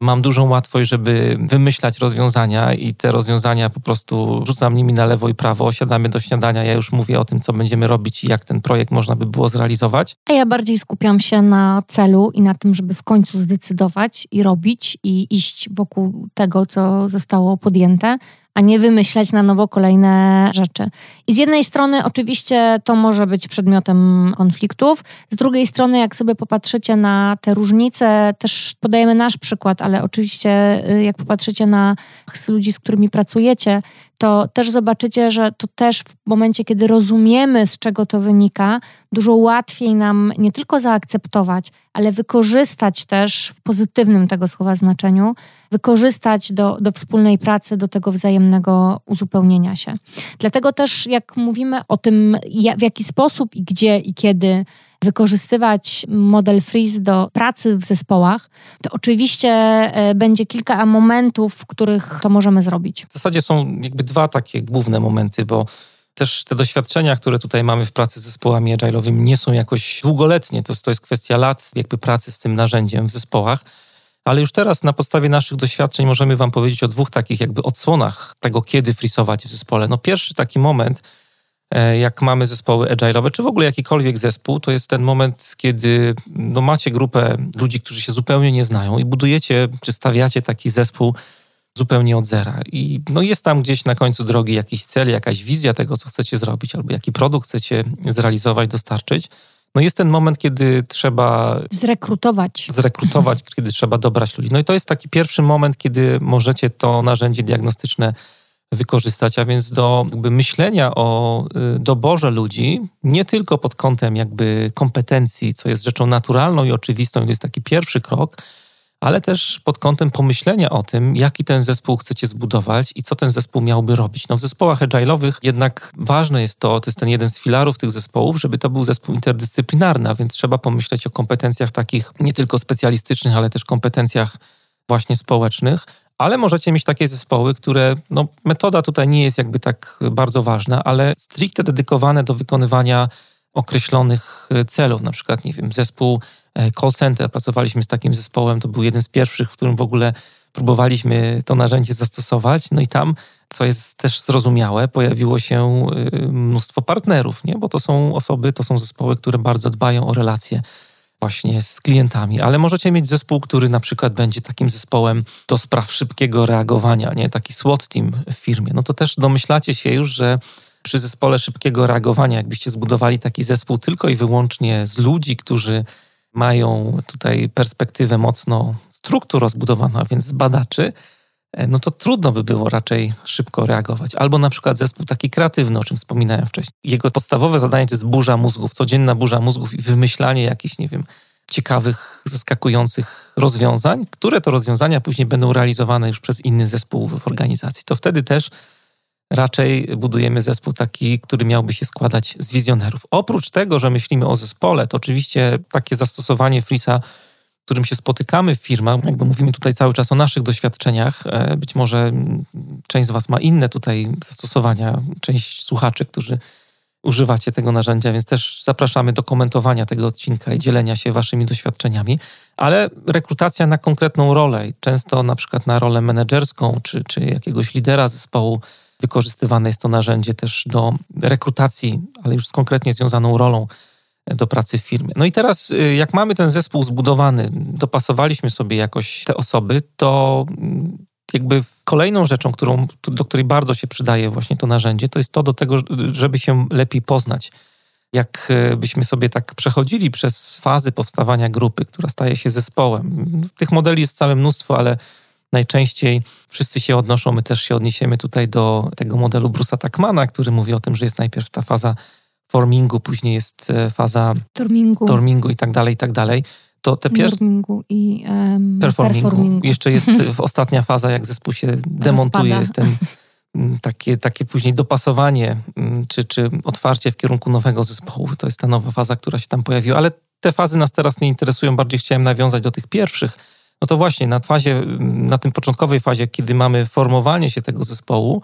mam dużą łatwość, żeby wymyślać rozwiązania i te rozwiązania po prostu rzucam nimi na lewo i prawo, siadamy do śniadania, ja już mówię o tym, co będziemy robić i jak ten projekt można by było zrealizować. A ja bardziej skupiam się na celu i na tym, żeby w końcu zdecydować i robić i iść wokół tego, co zostało podjęte, a nie wymyślać na nowo kolejne rzeczy. I z jednej strony oczywiście to może być przedmiotem konfliktów, z drugiej strony jak sobie popatrzycie na te różnice, też podajemy nasz przykład, ale oczywiście y, jak popatrzycie na ludzi, z którymi pracujecie, to też zobaczycie, że to też w momencie, kiedy rozumiemy, z czego to wynika, dużo łatwiej nam nie tylko zaakceptować, ale wykorzystać też w pozytywnym tego słowa znaczeniu, wykorzystać do, do wspólnej pracy, do tego wzajemnego uzupełnienia się. Dlatego też, jak mówimy o tym, w jaki sposób i gdzie i kiedy wykorzystywać model Freeze do pracy w zespołach, to oczywiście e, będzie kilka momentów, w których to możemy zrobić. W zasadzie są jakby dwa takie główne momenty, bo też te doświadczenia, które tutaj mamy w pracy z zespołami agile'owymi nie są jakoś długoletnie. To, to jest kwestia lat jakby pracy z tym narzędziem w zespołach. Ale już teraz na podstawie naszych doświadczeń możemy Wam powiedzieć o dwóch takich jakby odsłonach tego, kiedy frisować w zespole. No pierwszy taki moment, jak mamy zespoły agile'owe, czy w ogóle jakikolwiek zespół, to jest ten moment, kiedy no, macie grupę ludzi, którzy się zupełnie nie znają i budujecie, czy stawiacie taki zespół zupełnie od zera. I no jest tam gdzieś na końcu drogi jakiś cel, jakaś wizja tego, co chcecie zrobić, albo jaki produkt chcecie zrealizować, dostarczyć. No jest ten moment, kiedy trzeba zrekrutować. Zrekrutować, kiedy trzeba dobrać ludzi. No i to jest taki pierwszy moment, kiedy możecie to narzędzie diagnostyczne wykorzystać, a więc do jakby myślenia o y, doborze ludzi, nie tylko pod kątem jakby kompetencji, co jest rzeczą naturalną i oczywistą, to jest taki pierwszy krok, ale też pod kątem pomyślenia o tym, jaki ten zespół chcecie zbudować i co ten zespół miałby robić. No w zespołach agile'owych jednak ważne jest to, to jest ten jeden z filarów tych zespołów, żeby to był zespół interdyscyplinarny, a więc trzeba pomyśleć o kompetencjach takich nie tylko specjalistycznych, ale też kompetencjach właśnie społecznych, ale możecie mieć takie zespoły, które, no metoda tutaj nie jest jakby tak bardzo ważna, ale stricte dedykowane do wykonywania określonych e, celów. Na przykład, nie wiem, zespół e, call center, pracowaliśmy z takim zespołem, to był jeden z pierwszych, w którym w ogóle próbowaliśmy to narzędzie zastosować. No i tam, co jest też zrozumiałe, pojawiło się e, mnóstwo partnerów, nie? bo to są osoby, to są zespoły, które bardzo dbają o relacje właśnie z klientami, ale możecie mieć zespół, który na przykład będzie takim zespołem do spraw szybkiego reagowania, nie? Taki SWAT team w firmie. No to też domyślacie się już, że przy zespole szybkiego reagowania, jakbyście zbudowali taki zespół tylko i wyłącznie z ludzi, którzy mają tutaj perspektywę mocno struktur rozbudowaną, a więc z badaczy, no to trudno by było raczej szybko reagować. Albo na przykład zespół taki kreatywny, o czym wspominałem wcześniej. Jego podstawowe zadanie to jest burza mózgów, codzienna burza mózgów i wymyślanie jakichś, nie wiem, ciekawych, zaskakujących rozwiązań, które to rozwiązania później będą realizowane już przez inny zespół w organizacji. To wtedy też raczej budujemy zespół taki, który miałby się składać z wizjonerów. Oprócz tego, że myślimy o zespole, to oczywiście takie zastosowanie Frisa, którym się spotykamy w firmach, jakby mówimy tutaj cały czas o naszych doświadczeniach, e, być może część z Was ma inne tutaj zastosowania, część słuchaczy, którzy używacie tego narzędzia, więc też zapraszamy do komentowania tego odcinka i dzielenia się waszymi doświadczeniami, ale rekrutacja na konkretną rolę, często na przykład na rolę menedżerską czy, czy jakiegoś lidera zespołu, Wykorzystywane jest to narzędzie też do rekrutacji, ale już z konkretnie związaną rolą do pracy w firmie. No i teraz, y, jak mamy ten zespół zbudowany, dopasowaliśmy sobie jakoś te osoby, to mm, jakby kolejną rzeczą, którą, do której bardzo się przydaje właśnie to narzędzie, to jest to do tego, żeby się lepiej poznać. Jak y, sobie tak przechodzili przez fazy powstawania grupy, która staje się zespołem. Tych modeli jest całe mnóstwo, ale najczęściej wszyscy się odnoszą, my też się odniesiemy tutaj do tego modelu Bruce'a Tuckmana, który mówi o tym, że jest najpierw ta faza formingu, później jest e, faza tormingu, tormingu i tak dalej, i tak dalej. To te pierwsze... i um, performingu. performingu. Jeszcze jest ostatnia faza, jak zespół się demontuje, jest ten takie, takie później dopasowanie czy, czy otwarcie w kierunku nowego zespołu. To jest ta nowa faza, która się tam pojawiła, ale te fazy nas teraz nie interesują. Bardziej chciałem nawiązać do tych pierwszych, no to właśnie na fazie, na tym początkowej fazie, kiedy mamy formowanie się tego zespołu,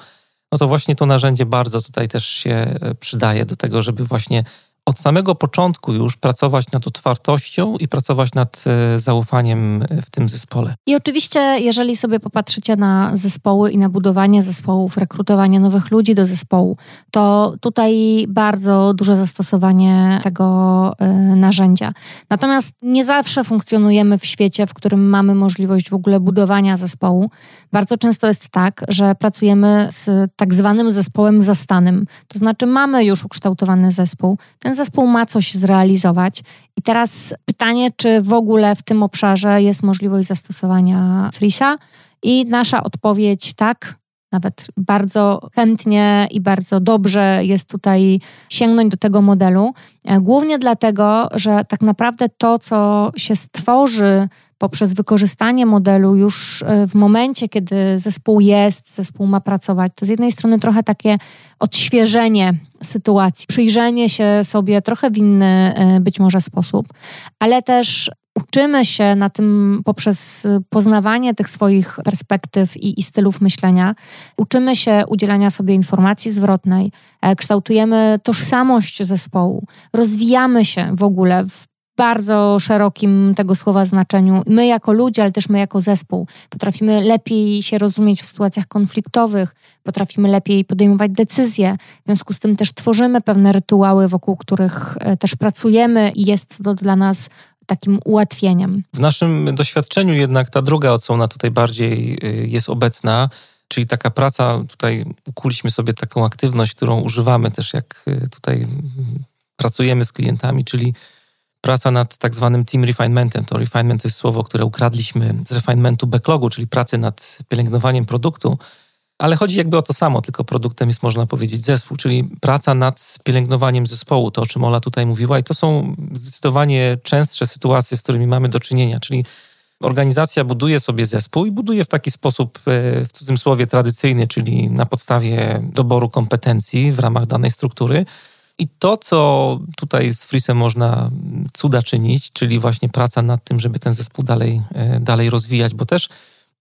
no to właśnie to narzędzie bardzo tutaj też się e, przydaje do tego, żeby właśnie od samego początku już pracować nad otwartością i pracować nad e, zaufaniem w tym zespole. I oczywiście, jeżeli sobie popatrzycie na zespoły i na budowanie zespołów, rekrutowanie nowych ludzi do zespołu, to tutaj bardzo duże zastosowanie tego e, narzędzia. Natomiast nie zawsze funkcjonujemy w świecie, w którym mamy możliwość w ogóle budowania zespołu. Bardzo często jest tak, że pracujemy z tak zwanym zespołem zastanym. To znaczy mamy już ukształtowany zespół. Ten ten zespół ma coś zrealizować. I teraz pytanie, czy w ogóle w tym obszarze jest możliwość zastosowania Frisa? I nasza odpowiedź tak, nawet bardzo chętnie i bardzo dobrze jest tutaj sięgnąć do tego modelu. E, głównie dlatego, że tak naprawdę to, co się stworzy poprzez wykorzystanie modelu już e, w momencie, kiedy zespół jest, zespół ma pracować, to z jednej strony trochę takie odświeżenie sytuacji, przyjrzenie się sobie trochę w inny e, być może sposób, ale też uczymy się na tym poprzez poznawanie tych swoich perspektyw i, i, stylów myślenia. Uczymy się udzielania sobie informacji zwrotnej, e, kształtujemy tożsamość zespołu, rozwijamy się w ogóle w bardzo szerokim tego słowa znaczeniu. My jako ludzie, ale też my jako zespół potrafimy lepiej się rozumieć w sytuacjach konfliktowych, potrafimy lepiej podejmować decyzje. W związku z tym też tworzymy pewne rytuały, wokół których e, też pracujemy i jest to dla nas takim ułatwieniem. W naszym doświadczeniu jednak ta druga odsłona tutaj bardziej y, jest obecna, czyli taka praca, tutaj ukuliśmy sobie taką aktywność, którą używamy też jak y, tutaj pracujemy z klientami, czyli praca nad tak zwanym team refinementem. To refinement to jest słowo, które ukradliśmy z refinementu backlogu, czyli pracy nad pielęgnowaniem produktu, ale chodzi jakby o to samo, tylko produktem jest można powiedzieć zespół, czyli praca nad pielęgnowaniem zespołu, to o czym Ola tutaj mówiła i to są zdecydowanie częstsze sytuacje, z którymi mamy do czynienia, czyli organizacja buduje sobie zespół i buduje w taki sposób, e, w cudzysłowie, tradycyjny, czyli na podstawie doboru kompetencji w ramach danej struktury. I to, co tutaj z Frisem można cuda czynić, czyli właśnie praca nad tym, żeby ten zespół dalej, e, dalej rozwijać, bo też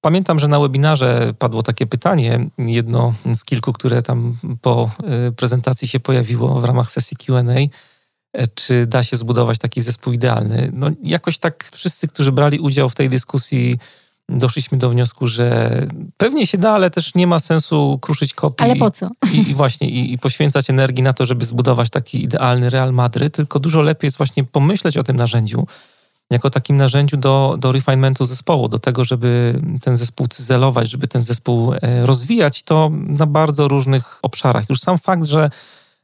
pamiętam, że na webinarze padło takie pytanie, jedno z kilku, które tam po e, prezentacji się pojawiło w ramach sesji QA E, czy da się zbudować taki zespół idealny. No, jakoś tak wszyscy, którzy brali udział w tej dyskusji, doszliśmy do wniosku, że pewnie się da, ale też nie ma sensu kruszyć kopii. Ale po co? I, i właśnie, i, i, poświęcać energii na to, żeby zbudować taki idealny Real Madryt, tylko dużo lepiej jest właśnie pomyśleć o tym narzędziu, jako takim narzędziu do, do refinementu zespołu, do tego, żeby ten zespół cyzelować, żeby ten zespół e, rozwijać, to na bardzo różnych obszarach. Już sam fakt, że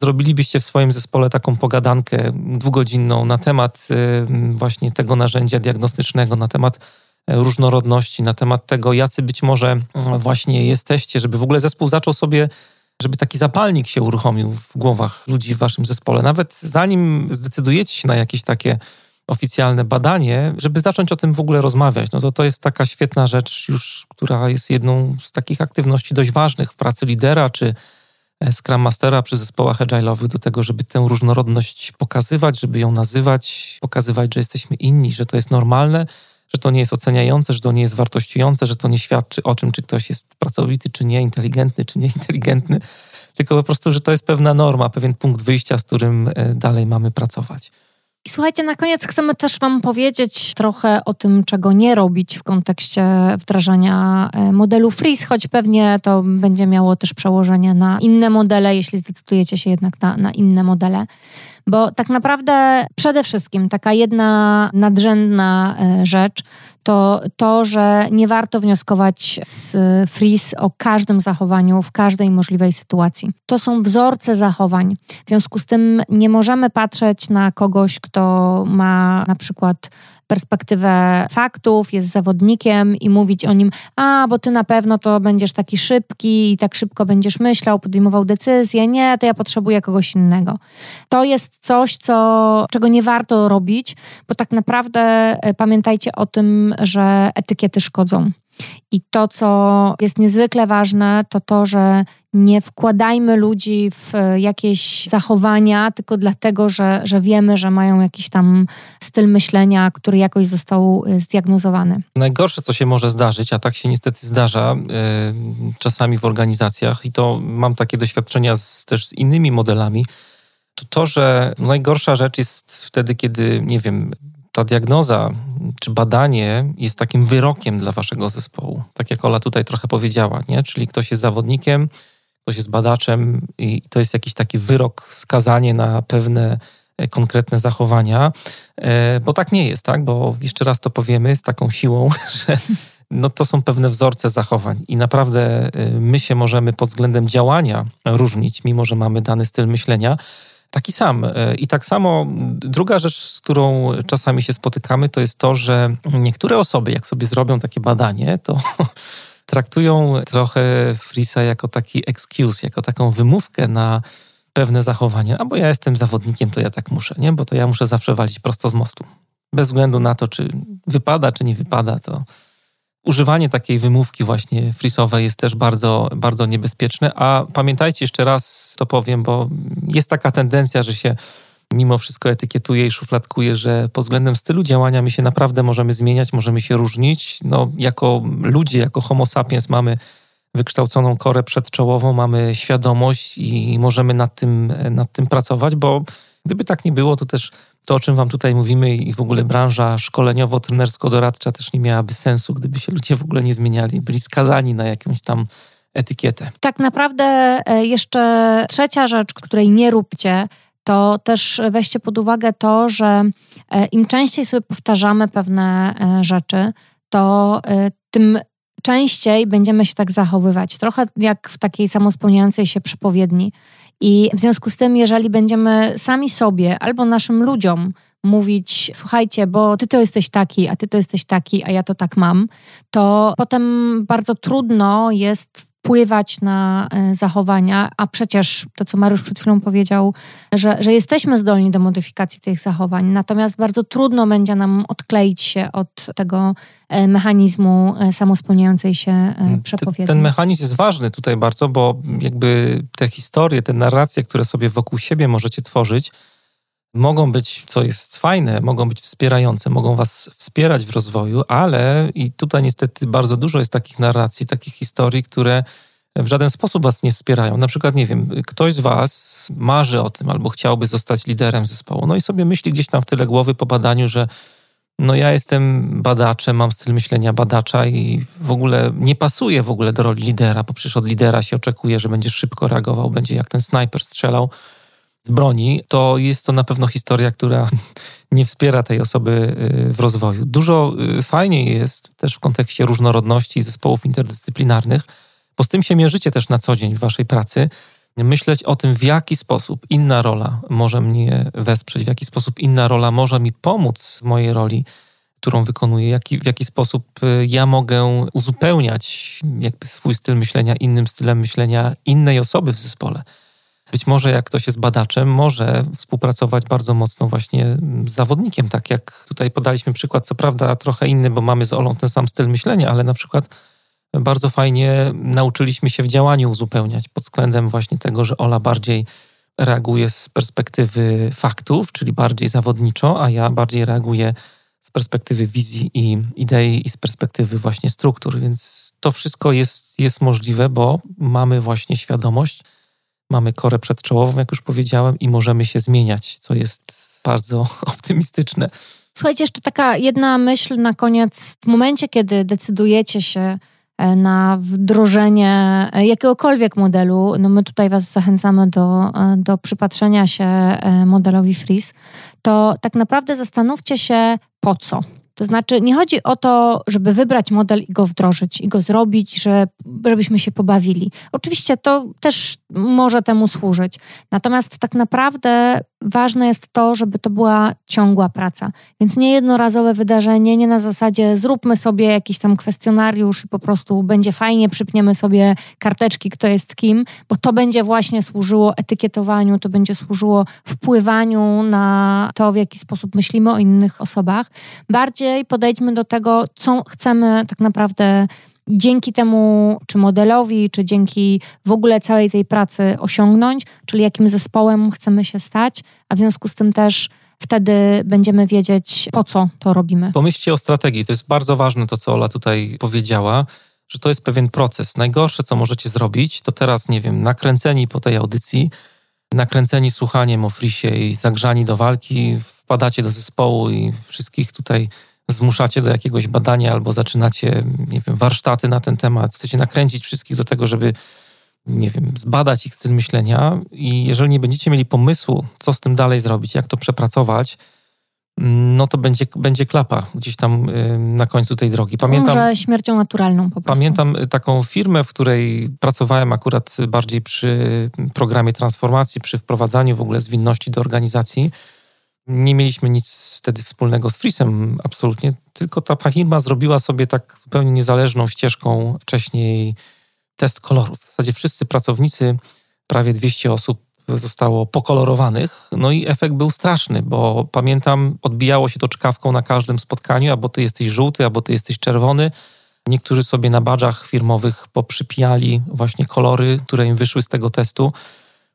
zrobilibyście w swoim zespole taką pogadankę dwugodzinną na temat y, właśnie tego narzędzia diagnostycznego, na temat e, różnorodności, na temat tego, jacy być może właśnie jesteście, żeby w ogóle zespół zaczął sobie, żeby taki zapalnik się uruchomił w głowach ludzi w waszym zespole. Nawet zanim zdecydujecie się na jakieś takie oficjalne badanie, żeby zacząć o tym w ogóle rozmawiać. No to to jest taka świetna rzecz już, która jest jedną z takich aktywności dość ważnych w pracy lidera, czy E, Scrum Mastera przy zespołach agile'owych do tego, żeby tę różnorodność pokazywać, żeby ją nazywać, pokazywać, że jesteśmy inni, że to jest normalne, że to nie jest oceniające, że to nie jest wartościujące, że to nie świadczy o czym, czy ktoś jest pracowity, czy nie, inteligentny, czy nieinteligentny, tylko po prostu, że to jest pewna norma, pewien punkt wyjścia, z którym e, dalej mamy pracować. I słuchajcie, na koniec chcemy też Wam powiedzieć trochę o tym, czego nie robić w kontekście wdrażania e, modelu Freeze, choć pewnie to będzie miało też przełożenie na inne modele, jeśli zdecydujecie się jednak na, na inne modele. Bo tak naprawdę przede wszystkim taka jedna nadrzędna e, rzecz to to, że nie warto wnioskować z freeze o każdym zachowaniu w każdej możliwej sytuacji. To są wzorce zachowań. W związku z tym nie możemy patrzeć na kogoś, kto ma na przykład perspektywę faktów, jest zawodnikiem i mówić o nim, a bo ty na pewno to będziesz taki szybki i tak szybko będziesz myślał, podejmował decyzje. Nie, to ja potrzebuję kogoś innego. To jest coś, co, czego nie warto robić, bo tak naprawdę e, pamiętajcie o tym, że etykiety szkodzą. I to, co jest niezwykle ważne, to to, że nie wkładajmy ludzi w e, jakieś zachowania tylko dlatego, że, że wiemy, że mają jakiś tam styl myślenia, który jakoś został e, zdiagnozowany. Najgorsze, co się może zdarzyć, a tak się niestety zdarza y, czasami w organizacjach, i to mam takie doświadczenia z, też z innymi modelami, to to, że najgorsza rzecz jest wtedy, kiedy, nie wiem, ta diagnoza czy badanie jest takim wyrokiem dla waszego zespołu. Tak jak Ola tutaj trochę powiedziała, nie? Czyli ktoś jest zawodnikiem, ktoś jest badaczem i to jest jakiś taki wyrok, skazanie na pewne e, konkretne zachowania, e, bo tak nie jest, tak? Bo jeszcze raz to powiemy z taką siłą, że no to są pewne wzorce zachowań i naprawdę e, my się możemy pod względem działania różnić, mimo że mamy dany styl myślenia, taki sam. I tak samo druga rzecz, z którą czasami się spotykamy, to jest to, że niektóre osoby, jak sobie zrobią takie badanie, to traktują trochę Frisa jako taki excuse, jako taką wymówkę na pewne zachowanie. A bo ja jestem zawodnikiem, to ja tak muszę, nie? Bo to ja muszę zawsze walić prosto z mostu. Bez względu na to, czy wypada, czy nie wypada, to używanie takiej wymówki właśnie frisowej jest też bardzo, bardzo niebezpieczne. A pamiętajcie, jeszcze raz to powiem, bo jest taka tendencja, że się mimo wszystko etykietuje i szufladkuje, że pod względem stylu działania my się naprawdę możemy zmieniać, możemy się różnić. No, jako ludzie, jako homo sapiens mamy wykształconą korę przedczołową, mamy świadomość i możemy nad tym, nad tym pracować, bo gdyby tak nie było, to też to, o czym Wam tutaj mówimy i w ogóle branża szkoleniowo-trenersko-doradcza też nie miałaby sensu, gdyby się ludzie w ogóle nie zmieniali, byli skazani na jakąś tam etykietę. Tak naprawdę e, jeszcze trzecia rzecz, której nie róbcie, to też weźcie pod uwagę to, że e, im częściej sobie powtarzamy pewne e, rzeczy, to tym częściej będziemy się tak zachowywać. Trochę jak w takiej samospełniającej się przepowiedni. I w związku z tym, jeżeli będziemy sami sobie albo naszym ludziom mówić, słuchajcie, bo ty to jesteś taki, a ty to jesteś taki, a ja to tak mam, to potem bardzo trudno jest wpływać na e, zachowania, a przecież to, co Mariusz przed chwilą powiedział, że, że jesteśmy zdolni do modyfikacji tych zachowań, natomiast bardzo trudno będzie nam odkleić się od tego e, mechanizmu samospełniającej się przepowiedni. Ten mechanizm jest ważny tutaj bardzo, bo jakby te historie, te narracje, które sobie wokół siebie możecie tworzyć, mogą być, co jest fajne, mogą być wspierające, mogą was wspierać w rozwoju, ale i tutaj niestety bardzo dużo jest takich narracji, takich historii, które w żaden sposób was nie wspierają. Na przykład, nie wiem, ktoś z was marzy o tym albo chciałby zostać liderem zespołu, no i sobie myśli gdzieś tam w tyle głowy po badaniu, że no ja jestem badaczem, mam styl myślenia badacza i w ogóle nie pasuje w ogóle do roli lidera, bo przecież od lidera się oczekuje, że będzie szybko reagował, będzie jak ten snajper strzelał z broni, to jest to na pewno historia, która nie wspiera tej osoby y, w rozwoju. Dużo y, fajniej jest też w kontekście różnorodności zespołów interdyscyplinarnych, bo z tym się mierzycie też na co dzień w waszej pracy, myśleć o tym, w jaki sposób inna rola może mnie wesprzeć, w jaki sposób inna rola może mi pomóc w mojej roli, którą wykonuję, jaki, w jaki sposób y, ja mogę uzupełniać jakby swój styl myślenia innym stylem myślenia innej osoby w zespole. Być może jak ktoś jest badaczem, może współpracować bardzo mocno właśnie z zawodnikiem, tak jak tutaj podaliśmy przykład, co prawda trochę inny, bo mamy z Olą ten sam styl myślenia, ale na przykład bardzo fajnie nauczyliśmy się w działaniu uzupełniać pod względem właśnie tego, że Ola bardziej reaguje z perspektywy faktów, czyli bardziej zawodniczo, a ja bardziej reaguję z perspektywy wizji i idei i z perspektywy właśnie struktur. Więc to wszystko jest, jest możliwe, bo mamy właśnie świadomość, mamy korę przedczołową, jak już powiedziałem, i możemy się zmieniać, co jest bardzo optymistyczne. Słuchajcie, jeszcze taka jedna myśl na koniec. W momencie, kiedy decydujecie się e, na wdrożenie e, jakiegokolwiek modelu, no my tutaj Was zachęcamy do, e, do przypatrzenia się modelowi Freeze, to tak naprawdę zastanówcie się po co. To znaczy, nie chodzi o to, żeby wybrać model i go wdrożyć, i go zrobić, że, żebyśmy się pobawili. Oczywiście to też może temu służyć. Natomiast tak naprawdę ważne jest to, żeby to była ciągła praca. Więc nie jednorazowe wydarzenie, nie na zasadzie zróbmy sobie jakiś tam kwestionariusz i po prostu będzie fajnie, przypniemy sobie karteczki, kto jest kim, bo to będzie właśnie służyło etykietowaniu, to będzie służyło wpływaniu na to, w jaki sposób myślimy o innych osobach. Bardziej podejdźmy do tego, co chcemy tak naprawdę dzięki temu, czy modelowi, czy dzięki w ogóle całej tej pracy osiągnąć, czyli jakim zespołem chcemy się stać, a w związku z tym też wtedy będziemy wiedzieć, po co to robimy. Pomyślcie o strategii. To jest bardzo ważne, to co Ola tutaj powiedziała, że to jest pewien proces. Najgorsze, co możecie zrobić, to teraz, nie wiem, nakręceni po tej audycji, nakręceni słuchaniem o Frisie i zagrzani do walki, wpadacie do zespołu i wszystkich tutaj zmuszacie do jakiegoś badania albo zaczynacie, nie wiem, warsztaty na ten temat, chcecie nakręcić wszystkich do tego, żeby, nie wiem, zbadać ich styl myślenia i jeżeli nie będziecie mieli pomysłu, co z tym dalej zrobić, jak to przepracować, no to będzie, będzie klapa gdzieś tam na końcu tej drogi. Pamiętam, Może śmiercią naturalną po prostu. Pamiętam taką firmę, w której pracowałem akurat bardziej przy programie transformacji, przy wprowadzaniu w ogóle zwinności do organizacji. Nie mieliśmy nic wtedy wspólnego z Frisem, absolutnie, tylko ta firma zrobiła sobie tak zupełnie niezależną ścieżką wcześniej test kolorów. W zasadzie wszyscy pracownicy, prawie 200 osób zostało pokolorowanych, no i efekt był straszny, bo pamiętam, odbijało się to czkawką na każdym spotkaniu, albo ty jesteś żółty, albo ty jesteś czerwony. Niektórzy sobie na badżach firmowych poprzypijali właśnie kolory, które im wyszły z tego testu.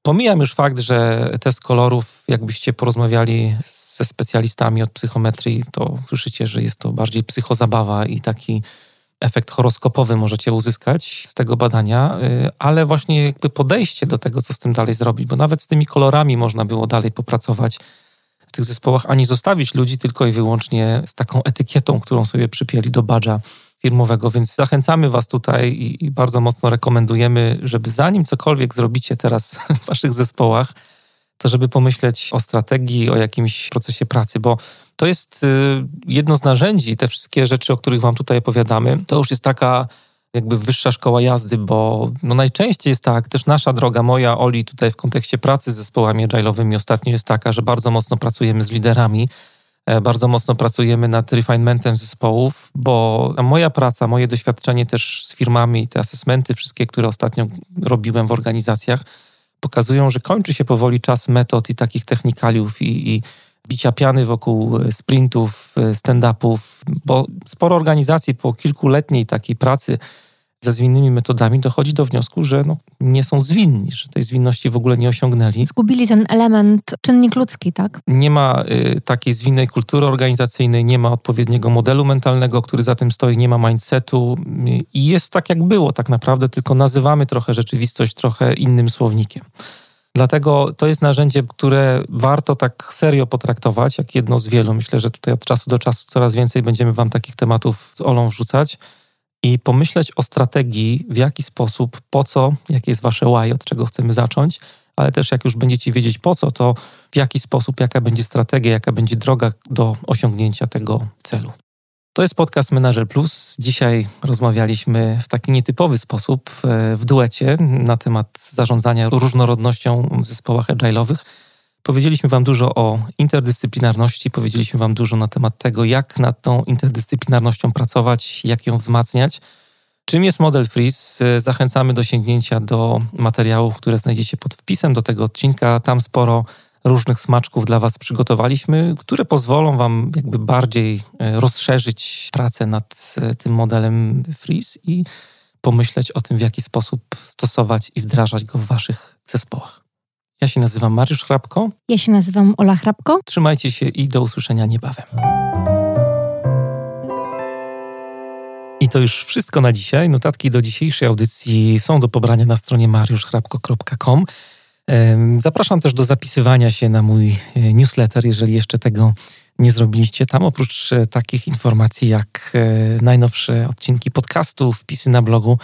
Pomijam już fakt, że test kolorów, jakbyście porozmawiali ze specjalistami od psychometrii, to słyszycie, że jest to bardziej psychozabawa i taki efekt horoskopowy możecie uzyskać z tego badania, y, ale właśnie jakby podejście do tego, co z tym dalej zrobić, bo nawet z tymi kolorami można było dalej popracować w tych zespołach, a nie zostawić ludzi tylko i wyłącznie z taką etykietą, którą sobie przypięli do badża firmowego, więc zachęcamy Was tutaj i, i, bardzo mocno rekomendujemy, żeby zanim cokolwiek zrobicie teraz w Waszych zespołach, to żeby pomyśleć o strategii, o jakimś procesie pracy, bo to jest y, jedno z narzędzi, te wszystkie rzeczy, o których Wam tutaj opowiadamy, to już jest taka jakby wyższa szkoła jazdy, bo no najczęściej jest tak, też nasza droga, moja, Oli, tutaj w kontekście pracy z zespołami agile'owymi ostatnio jest taka, że bardzo mocno pracujemy z liderami, bardzo mocno pracujemy nad refinementem zespołów, bo moja praca, moje doświadczenie też z firmami, te asesmenty, wszystkie, które ostatnio robiłem w organizacjach, pokazują, że kończy się powoli czas metod i takich technikaliów i, i bicia piany wokół sprintów, stand-upów, bo sporo organizacji po kilkuletniej takiej pracy ze zwinnymi metodami dochodzi do wniosku, że no, nie są zwinni, że tej zwinności w ogóle nie osiągnęli. Zgubili ten element, czynnik ludzki, tak? Nie ma y, takiej zwinnej kultury organizacyjnej, nie ma odpowiedniego modelu mentalnego, który za tym stoi, nie ma mindsetu y, i jest tak, jak było tak naprawdę, tylko nazywamy trochę rzeczywistość trochę innym słownikiem. Dlatego to jest narzędzie, które warto tak serio potraktować, jak jedno z wielu. Myślę, że tutaj od czasu do czasu coraz więcej będziemy Wam takich tematów z Olą wrzucać i pomyśleć o strategii, w jaki sposób, po co, jakie jest wasze why, od czego chcemy zacząć, ale też jak już będziecie wiedzieć po co, to w jaki sposób, jaka będzie strategia, jaka będzie droga do osiągnięcia tego celu. To jest podcast Manager Plus. Dzisiaj rozmawialiśmy w taki nietypowy sposób e, w duecie na temat zarządzania różnorodnością w zespołach agile'owych. Powiedzieliśmy Wam dużo o interdyscyplinarności, powiedzieliśmy Wam dużo na temat tego, jak nad tą interdyscyplinarnością pracować, jak ją wzmacniać. Czym jest model Freeze? Zachęcamy do sięgnięcia do materiałów, które znajdziecie pod wpisem do tego odcinka. Tam sporo różnych smaczków dla Was przygotowaliśmy, które pozwolą Wam jakby bardziej e, rozszerzyć pracę nad e, tym modelem Freeze i pomyśleć o tym, w jaki sposób stosować i wdrażać go w Waszych zespołach. Ja się nazywam Mariusz Hrabko. Ja się nazywam Ola Hrabko. Trzymajcie się i do usłyszenia niebawem. I to już wszystko na dzisiaj. Notatki do dzisiejszej audycji są do pobrania na stronie mariuszchrapko.com. Zapraszam też do zapisywania się na mój e, newsletter, jeżeli jeszcze tego nie zrobiliście. Tam oprócz e, takich informacji jak e, najnowsze odcinki podcastu, wpisy na blogu,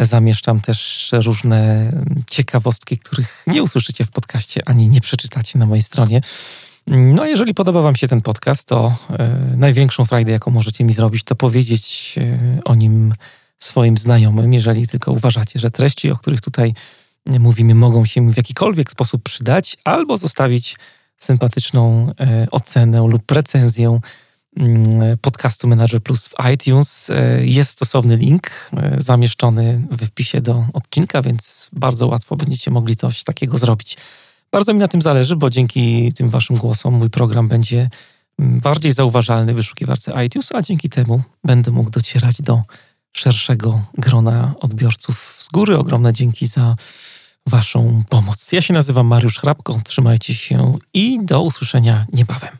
Zamieszczam też różne ciekawostki, których nie usłyszycie w podcaście ani nie przeczytacie na mojej stronie. No, jeżeli podoba Wam się ten podcast, to e, największą frajdę, jaką możecie mi zrobić, to powiedzieć e, o nim swoim znajomym, jeżeli tylko uważacie, że treści, o których tutaj mówimy, mogą się w jakikolwiek sposób przydać, albo zostawić sympatyczną e, ocenę lub recenzję podcastu Manager Plus w iTunes. E, jest stosowny link e, zamieszczony w wpisie do odcinka, więc bardzo łatwo będziecie mogli coś takiego zrobić. Bardzo mi na tym zależy, bo dzięki tym Waszym głosom mój program będzie mm, bardziej zauważalny w wyszukiwarce iTunes, a dzięki temu będę mógł docierać do szerszego grona odbiorców z góry. Ogromne dzięki za Waszą pomoc. Ja się nazywam Mariusz Hrabko, trzymajcie się i do usłyszenia niebawem.